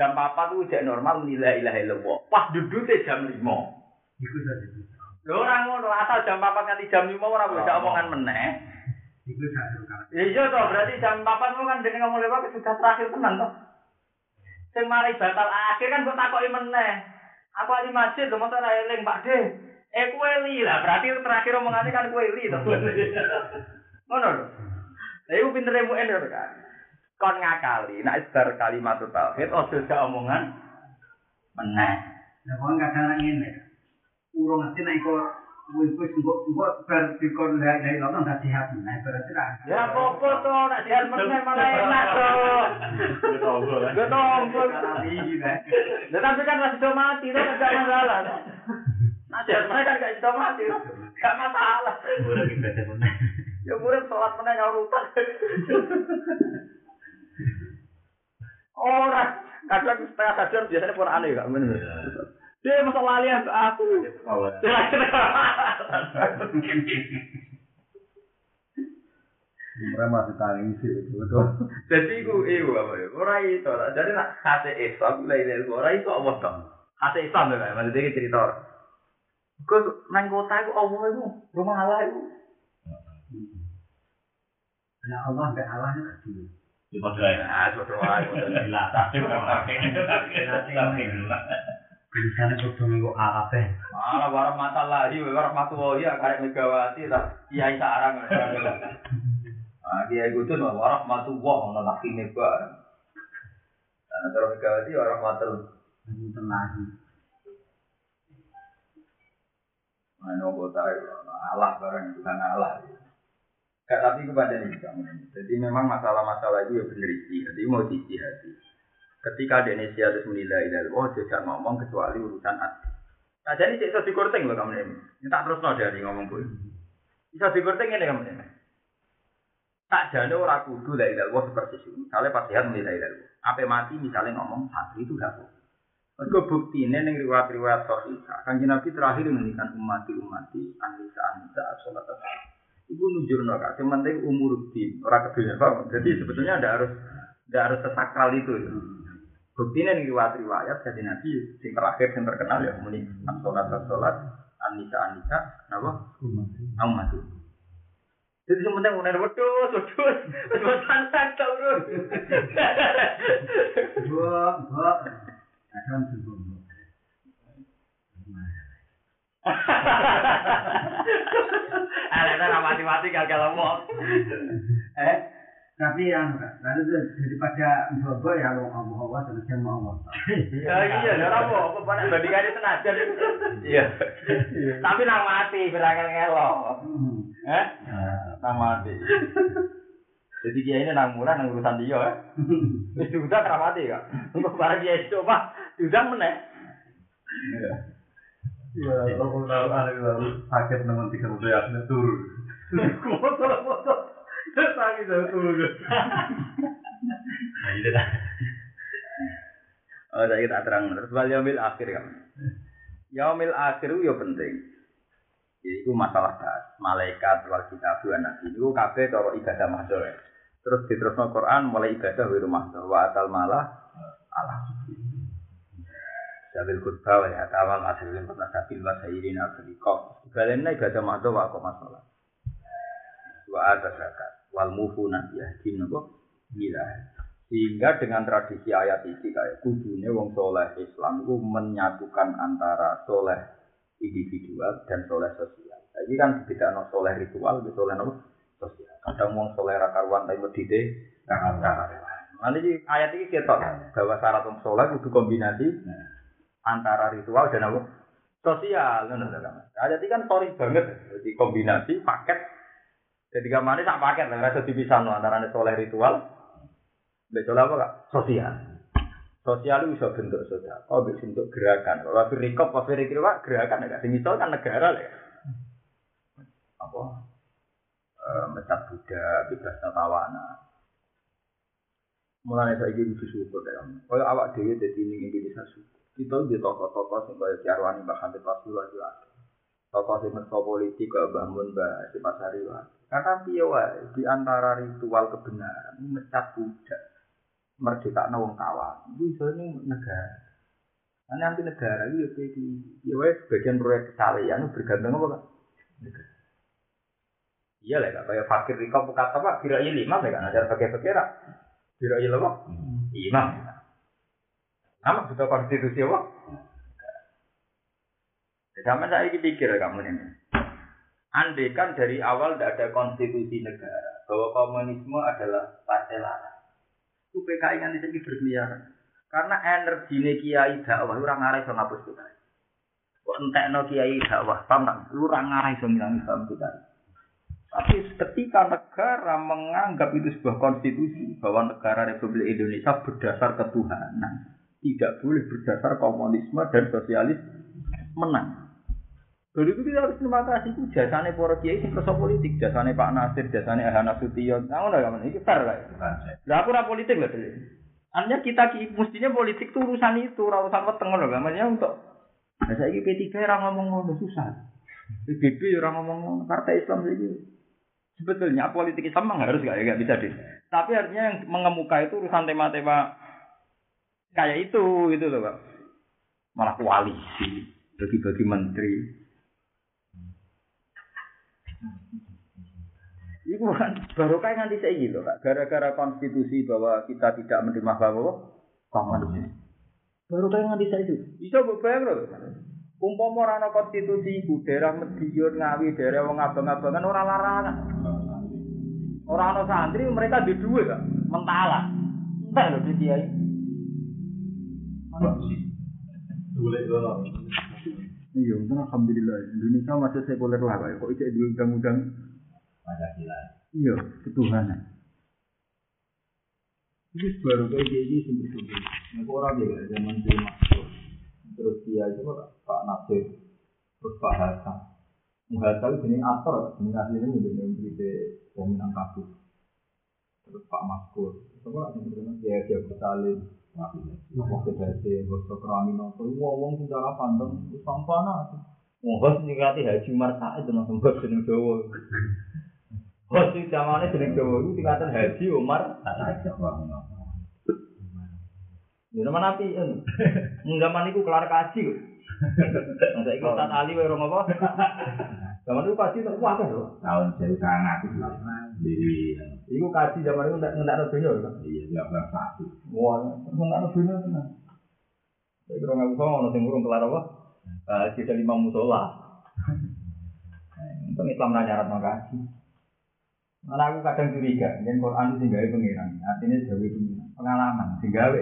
jam 4 tuh udah normal menilai ilaha illallah. Pas duduknya jam 5. iku saja. Lho ora ngono, asal jam 4 nganti jam 5 ora bisa omongan meneh. Iku saja iya toh, berarti jam 4 mu kan dene ngomong lewat sudah terakhir tenan toh. Sing mari batal akhir kan kok takoki meneh. Aku ali masjid lho masa ora eling Pak De. Eh kowe lah, berarti terakhir omongane kan kowe li toh. Ngono lho. Lah iku pintere mu endo kan. Kon ngakali, nek bar kalimat tauhid ojo gak omongan meneh. Lah wong kadang ngene. Urung ngerti nek wis wih, tunggu-tunggu, biar dikon lain-lain lho, nanti sihat menaik, berarti lah. Ya, pokok toh, nanti sihat malah enak toh. Betong, betong. Tapi kan masih do mati, toh, gak masalah. nah sihat kan gak do mati, toh. Gak masalah. Murah gini, biasa menaik. Ya, murah, sholat menaik, nyawa rupak. Orang, kadang setengah kajian biasanya pun aneh, gak menurut. Dia masa lali aku. Dia ketawa. Mereka masih tangi sih itu itu. Jadi aku itu apa ya? Orang itu lah. Jadi nak kata Islam lain dari orang itu apa dong? Kata Islam lah. Maksudnya kita cerita. Kau nang kota aku Allah itu rumah Allah itu. Ya Allah, sampai Allah itu kecil. Ya, sudah. Ya, sudah. Ya, sudah. Ya, sudah. Ya, sudah. Tulisannya kudu minggu Arabnya. Malah warah mata lahi, warah matu wahi, karek Megawati, tak kiai sarang. Ah, kiai kudu no warah matu wah, no laki mega. Nah, terus Megawati warah matu. Lagi. Mana kota Allah barang bukan Allah. Gak tapi kepada ini kamu. Jadi memang masalah-masalah itu ya benar isi. Jadi mau diisi hati. Ketika Indonesia harus menilai dari oh tidak ngomong kecuali urusan hati. Nah jadi cek dikorting loh kamu ini. Ini tak terus no dari ngomong pun. Bisa dikorting ini kamu ini. Tak jadi orang kudu dari dari seperti itu. Misalnya pas sehat menilai dari Apa mati misalnya ngomong santri itu boleh. Mereka bukti ini yang riwayat-riwayat sahihah. Kan Nabi terakhir menghentikan umati-umati anisa anisa sholat Ibu nunjuk nolak. Yang penting umur din orang keduanya paham. Jadi sebetulnya tidak harus tidak harus sesakral itu. Ya. Bukti ini yang riwayat-riwayat. Jadi Nabi yang terakhir yang terkenal ya muni sholat sholat anisa anisa apa umati. Jadi penting udah wedus, wedus, wedus santai turun. Dua, dua. Akan sebelum. Ra mati-mati gagal ngomong. Eh, tapi yang lalu itu daripada bobo ya lo Allah Allah dan sama Allah. Ya iya, ya apa, apa banyak bandingannya senajan. Iya. Tapi nang mati berangkat ngelok. Hmm. Eh? Nang mati. Jadi dia ini nang murah nang urusan dia ya. Diundang ra mati kak. Untuk barang dia mah diundang meneh. Ya, ada lalu sakit nemen tiga puluh yakin turun. [laughs] Foto foto. Sakit jauh turun. Nah, itu dah. Oh, saya tak terang terus wal yaumil akhir kan. Yaumil akhir itu ya penting. Itu masalah das, malaikat wal kitab wa nabi. Itu kabeh cara ibadah mahdoh. ya. Terus diterusno Quran mulai ibadah wa mahdoh wa atal malah Allah. Jabil khutbah wa yatawa ma'asirin pernah sabil wa sayirin al-sadiqah. Ibadah ibadah mahdoh wa aku masalah. Wa ada zakat. Wal mufuna yahdin apa? Gila. Sehingga dengan tradisi ayat ini kayak kudune wong soleh Islam itu menyatukan antara soleh individual dan soleh sosial. Nah, ini kan beda no soleh ritual, di soleh no sosial. Kadang wong soleh rakaruan tapi medite rakaruan. Nanti ini ayat ini kita bahwa syarat wong soleh itu kombinasi antara ritual dan apa? Sosial. Nah, nah, nah. Ayat ini kan sorry banget. Jadi kombinasi paket. Jadi kamane sak paket lah, rasa dipisah no, antara soleh ritual Betul apa kak? Sosial. Sosial itu bisa bentuk sosial. Oh, bisa bentuk gerakan. Kalau firikop, apa firikop, gerakan ya. Sing kan negara lah ya. Apa? E, Mecat Buddha, bebas tawana. Mulai saya ingin bersyukur ya. Kalau awak dewi jadi ini Indonesia syukur. Kita di tokoh-tokoh yang kayak Syarwani Mbak Hamid Rasulullah juga. Tokoh yang mentok politik Mbak Mun Mbak Si Karena dia di antara ritual kebenaran mecat Buddha merdeka wong kawan. Itu ini negara. Nah, nanti negara itu ya di ya wes bagian proyek kesalahan bergantung apa kak? Negara. Iya lah kak, kayak fakir di kampung kata pak, kira ini lima ya kan, ajar pakai fakir Kira ini apa? Imam. Nama butuh konstitusi apa? Sama saya ini pikir kamu ini. Andai kan dari awal tidak ada konstitusi negara, bahwa komunisme adalah partai larang. itu PKI kan di sini berkeliaran. Karena energi kiai dakwah orang ngarai sama ngapus PKI. Kok entekno kiai dakwah, paham tak? Lu orang ngarai sama ngilang Islam PKI. Tapi ketika negara menganggap itu sebuah konstitusi bahwa negara Republik Indonesia berdasar ketuhanan, tidak boleh berdasar komunisme dan sosialis menang. Jadi itu kita harus terima kasih itu jasanya para kiai sing kersa politik, jasanya Pak Nasir, jasanya Ahana Sution. Nah, udah kan ini fair lah. Lah aku ora politik lah dulu. Artinya kita ki- mestinya politik itu urusan itu, ora urusan weteng loh, namanya untuk Nah, saya P3 orang ngomong ngono susah. PBB orang ngomong ngono. Partai Islam ini sebetulnya politik Islam harus gak, gak bisa deh. Tapi artinya yang mengemuka itu urusan tema-tema kayak itu gitu loh pak. Malah koalisi, bagi-bagi menteri. Itu kan baru kayak nanti saya gitu. Gara-gara konstitusi bahwa kita tidak menerima bahwa kamu Baru kayak nanti saya itu. Bisa bebayang loh. Umpama ora ana konstitusi iku daerah Medion Ngawi daerah wong abang-abangan ora larangan. Ora ana santri mereka di duwe kok. Mentala. Entek lho di kiai. Boleh Iya, untung alhamdulillah Indonesia masih sekuler lah. Kok ijek duwe undang-undang Pancasila. iya ketuhanan. Ini baru kayak gini. Nah, orang juga zaman dulu masuk. Terus dia itu Pak Nasir, terus Pak Hasan. Muhammad itu jenis aktor, jenis aslinya beri de pemenang kasus. Terus Pak Maskur, itu kok dia dia bersalin. Nopo beda sih, bosok keramino. Semua uang sing cara pandang, sampah nah. Wong bos sing haji marta itu sembah jeneng Jawa. Bos sing zamane jeneng Jawa iki sing haji Umar. Ya nama nanti, enggak maniku kelar kaji. Masa ikutan Ali, wero ngopo? Zaman itu kaji tak kuat lho. Tahun saya sangat di Iku kaji zaman itu ndak ndak dunya lho. iya dua belas satu. Wah, ndak dunya tenan. Saya kira nggak usah ono sing urung kelar apa? Eh, kita lima musola. Untung Islam nanya nyarat kaji. Mana aku kadang curiga, yang Quran itu tinggal pengiran, artinya jauh pengiran, pengalaman, tinggal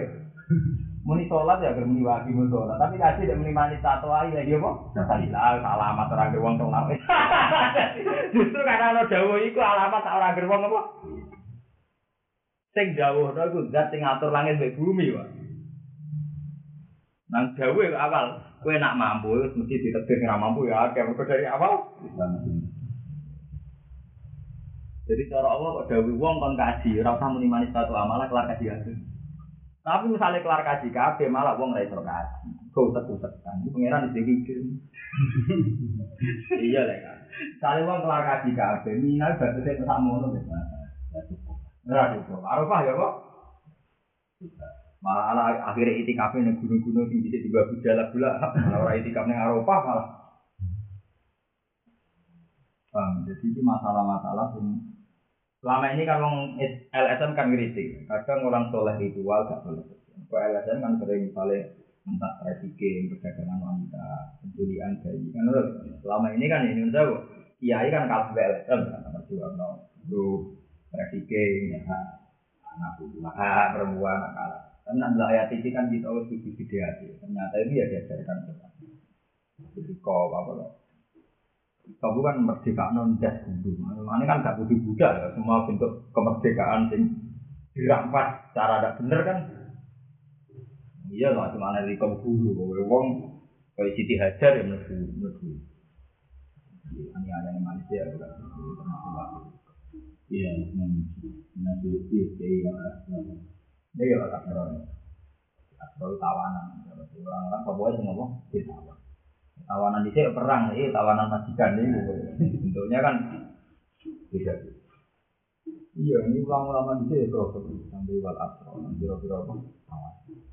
Muni sholat ya agar muni wajib muni sholat, tapi kasih tidak muni manis tato aja lagi apa? Alhamdulillah, alamat orang gerwong sholat. [laughs] Justru karena lo jauh itu alamat orang gerwong apa? Sing jauh, no itu zat sing ngatur langit dan bumi, Pak. Nang jauh itu awal, kue nak mampu, wis mesti ditetir nggak mampu ya, kayak mereka dari awal. Jadi cara Allah kok dawuh wong kon kaji, ora usah muni manis tato amalah kelar kaji. Tapi misalnya kelar kaji kabeh malah wong iso kaji. Kau usah kan. Ini pangeran di pikir. iya lah kan. Misalnya wong kelar kaji kabeh, minal batasnya kesak mono wis. Ora cukup. Arafah ya kok. Malah ala akhirnya itikaf ning gunung-gunung sing bisa dibawa bujala pula. Malah ora itikaf ning Arafah malah. Paham? Jadi ini masalah-masalah yang selama ini kan orang LSM kan kritik. Kadang orang soleh ritual gak soleh. Kalau LSM kan sering misalnya entah trafficking, perdagangan wanita, penculikan bayi. Kan selama ini kan Indonesia kiai kan kalah LSM kan dua no, lu trafficking, ya, anak buah, perempuan, anak kalah. Tapi nak ayat ini kan kita harus bikin video Ternyata ini ya diajarkan kita. Jadi kau apa loh? Kamu kan merdeka non jas kudu. Ini kan gak kudu budak ya. Semua bentuk kemerdekaan sing dirampas cara ada bener kan. Iya lah, cuma ada di kamu. Bahwa wong kayak Siti Hajar ya mlebu mlebu. Ini ada yang Malaysia ya kan. Iya, nanti iya iya Ini ya tak terus. Atau tawanan. Orang-orang Papua itu ngomong ditawan. Tawanan di sini perang, ini tawanan majikan ini. Bentuknya kan beda. Iya, ini ulama-ulama di sini terus sampai wal asro, biro-biro apa? Tawanan.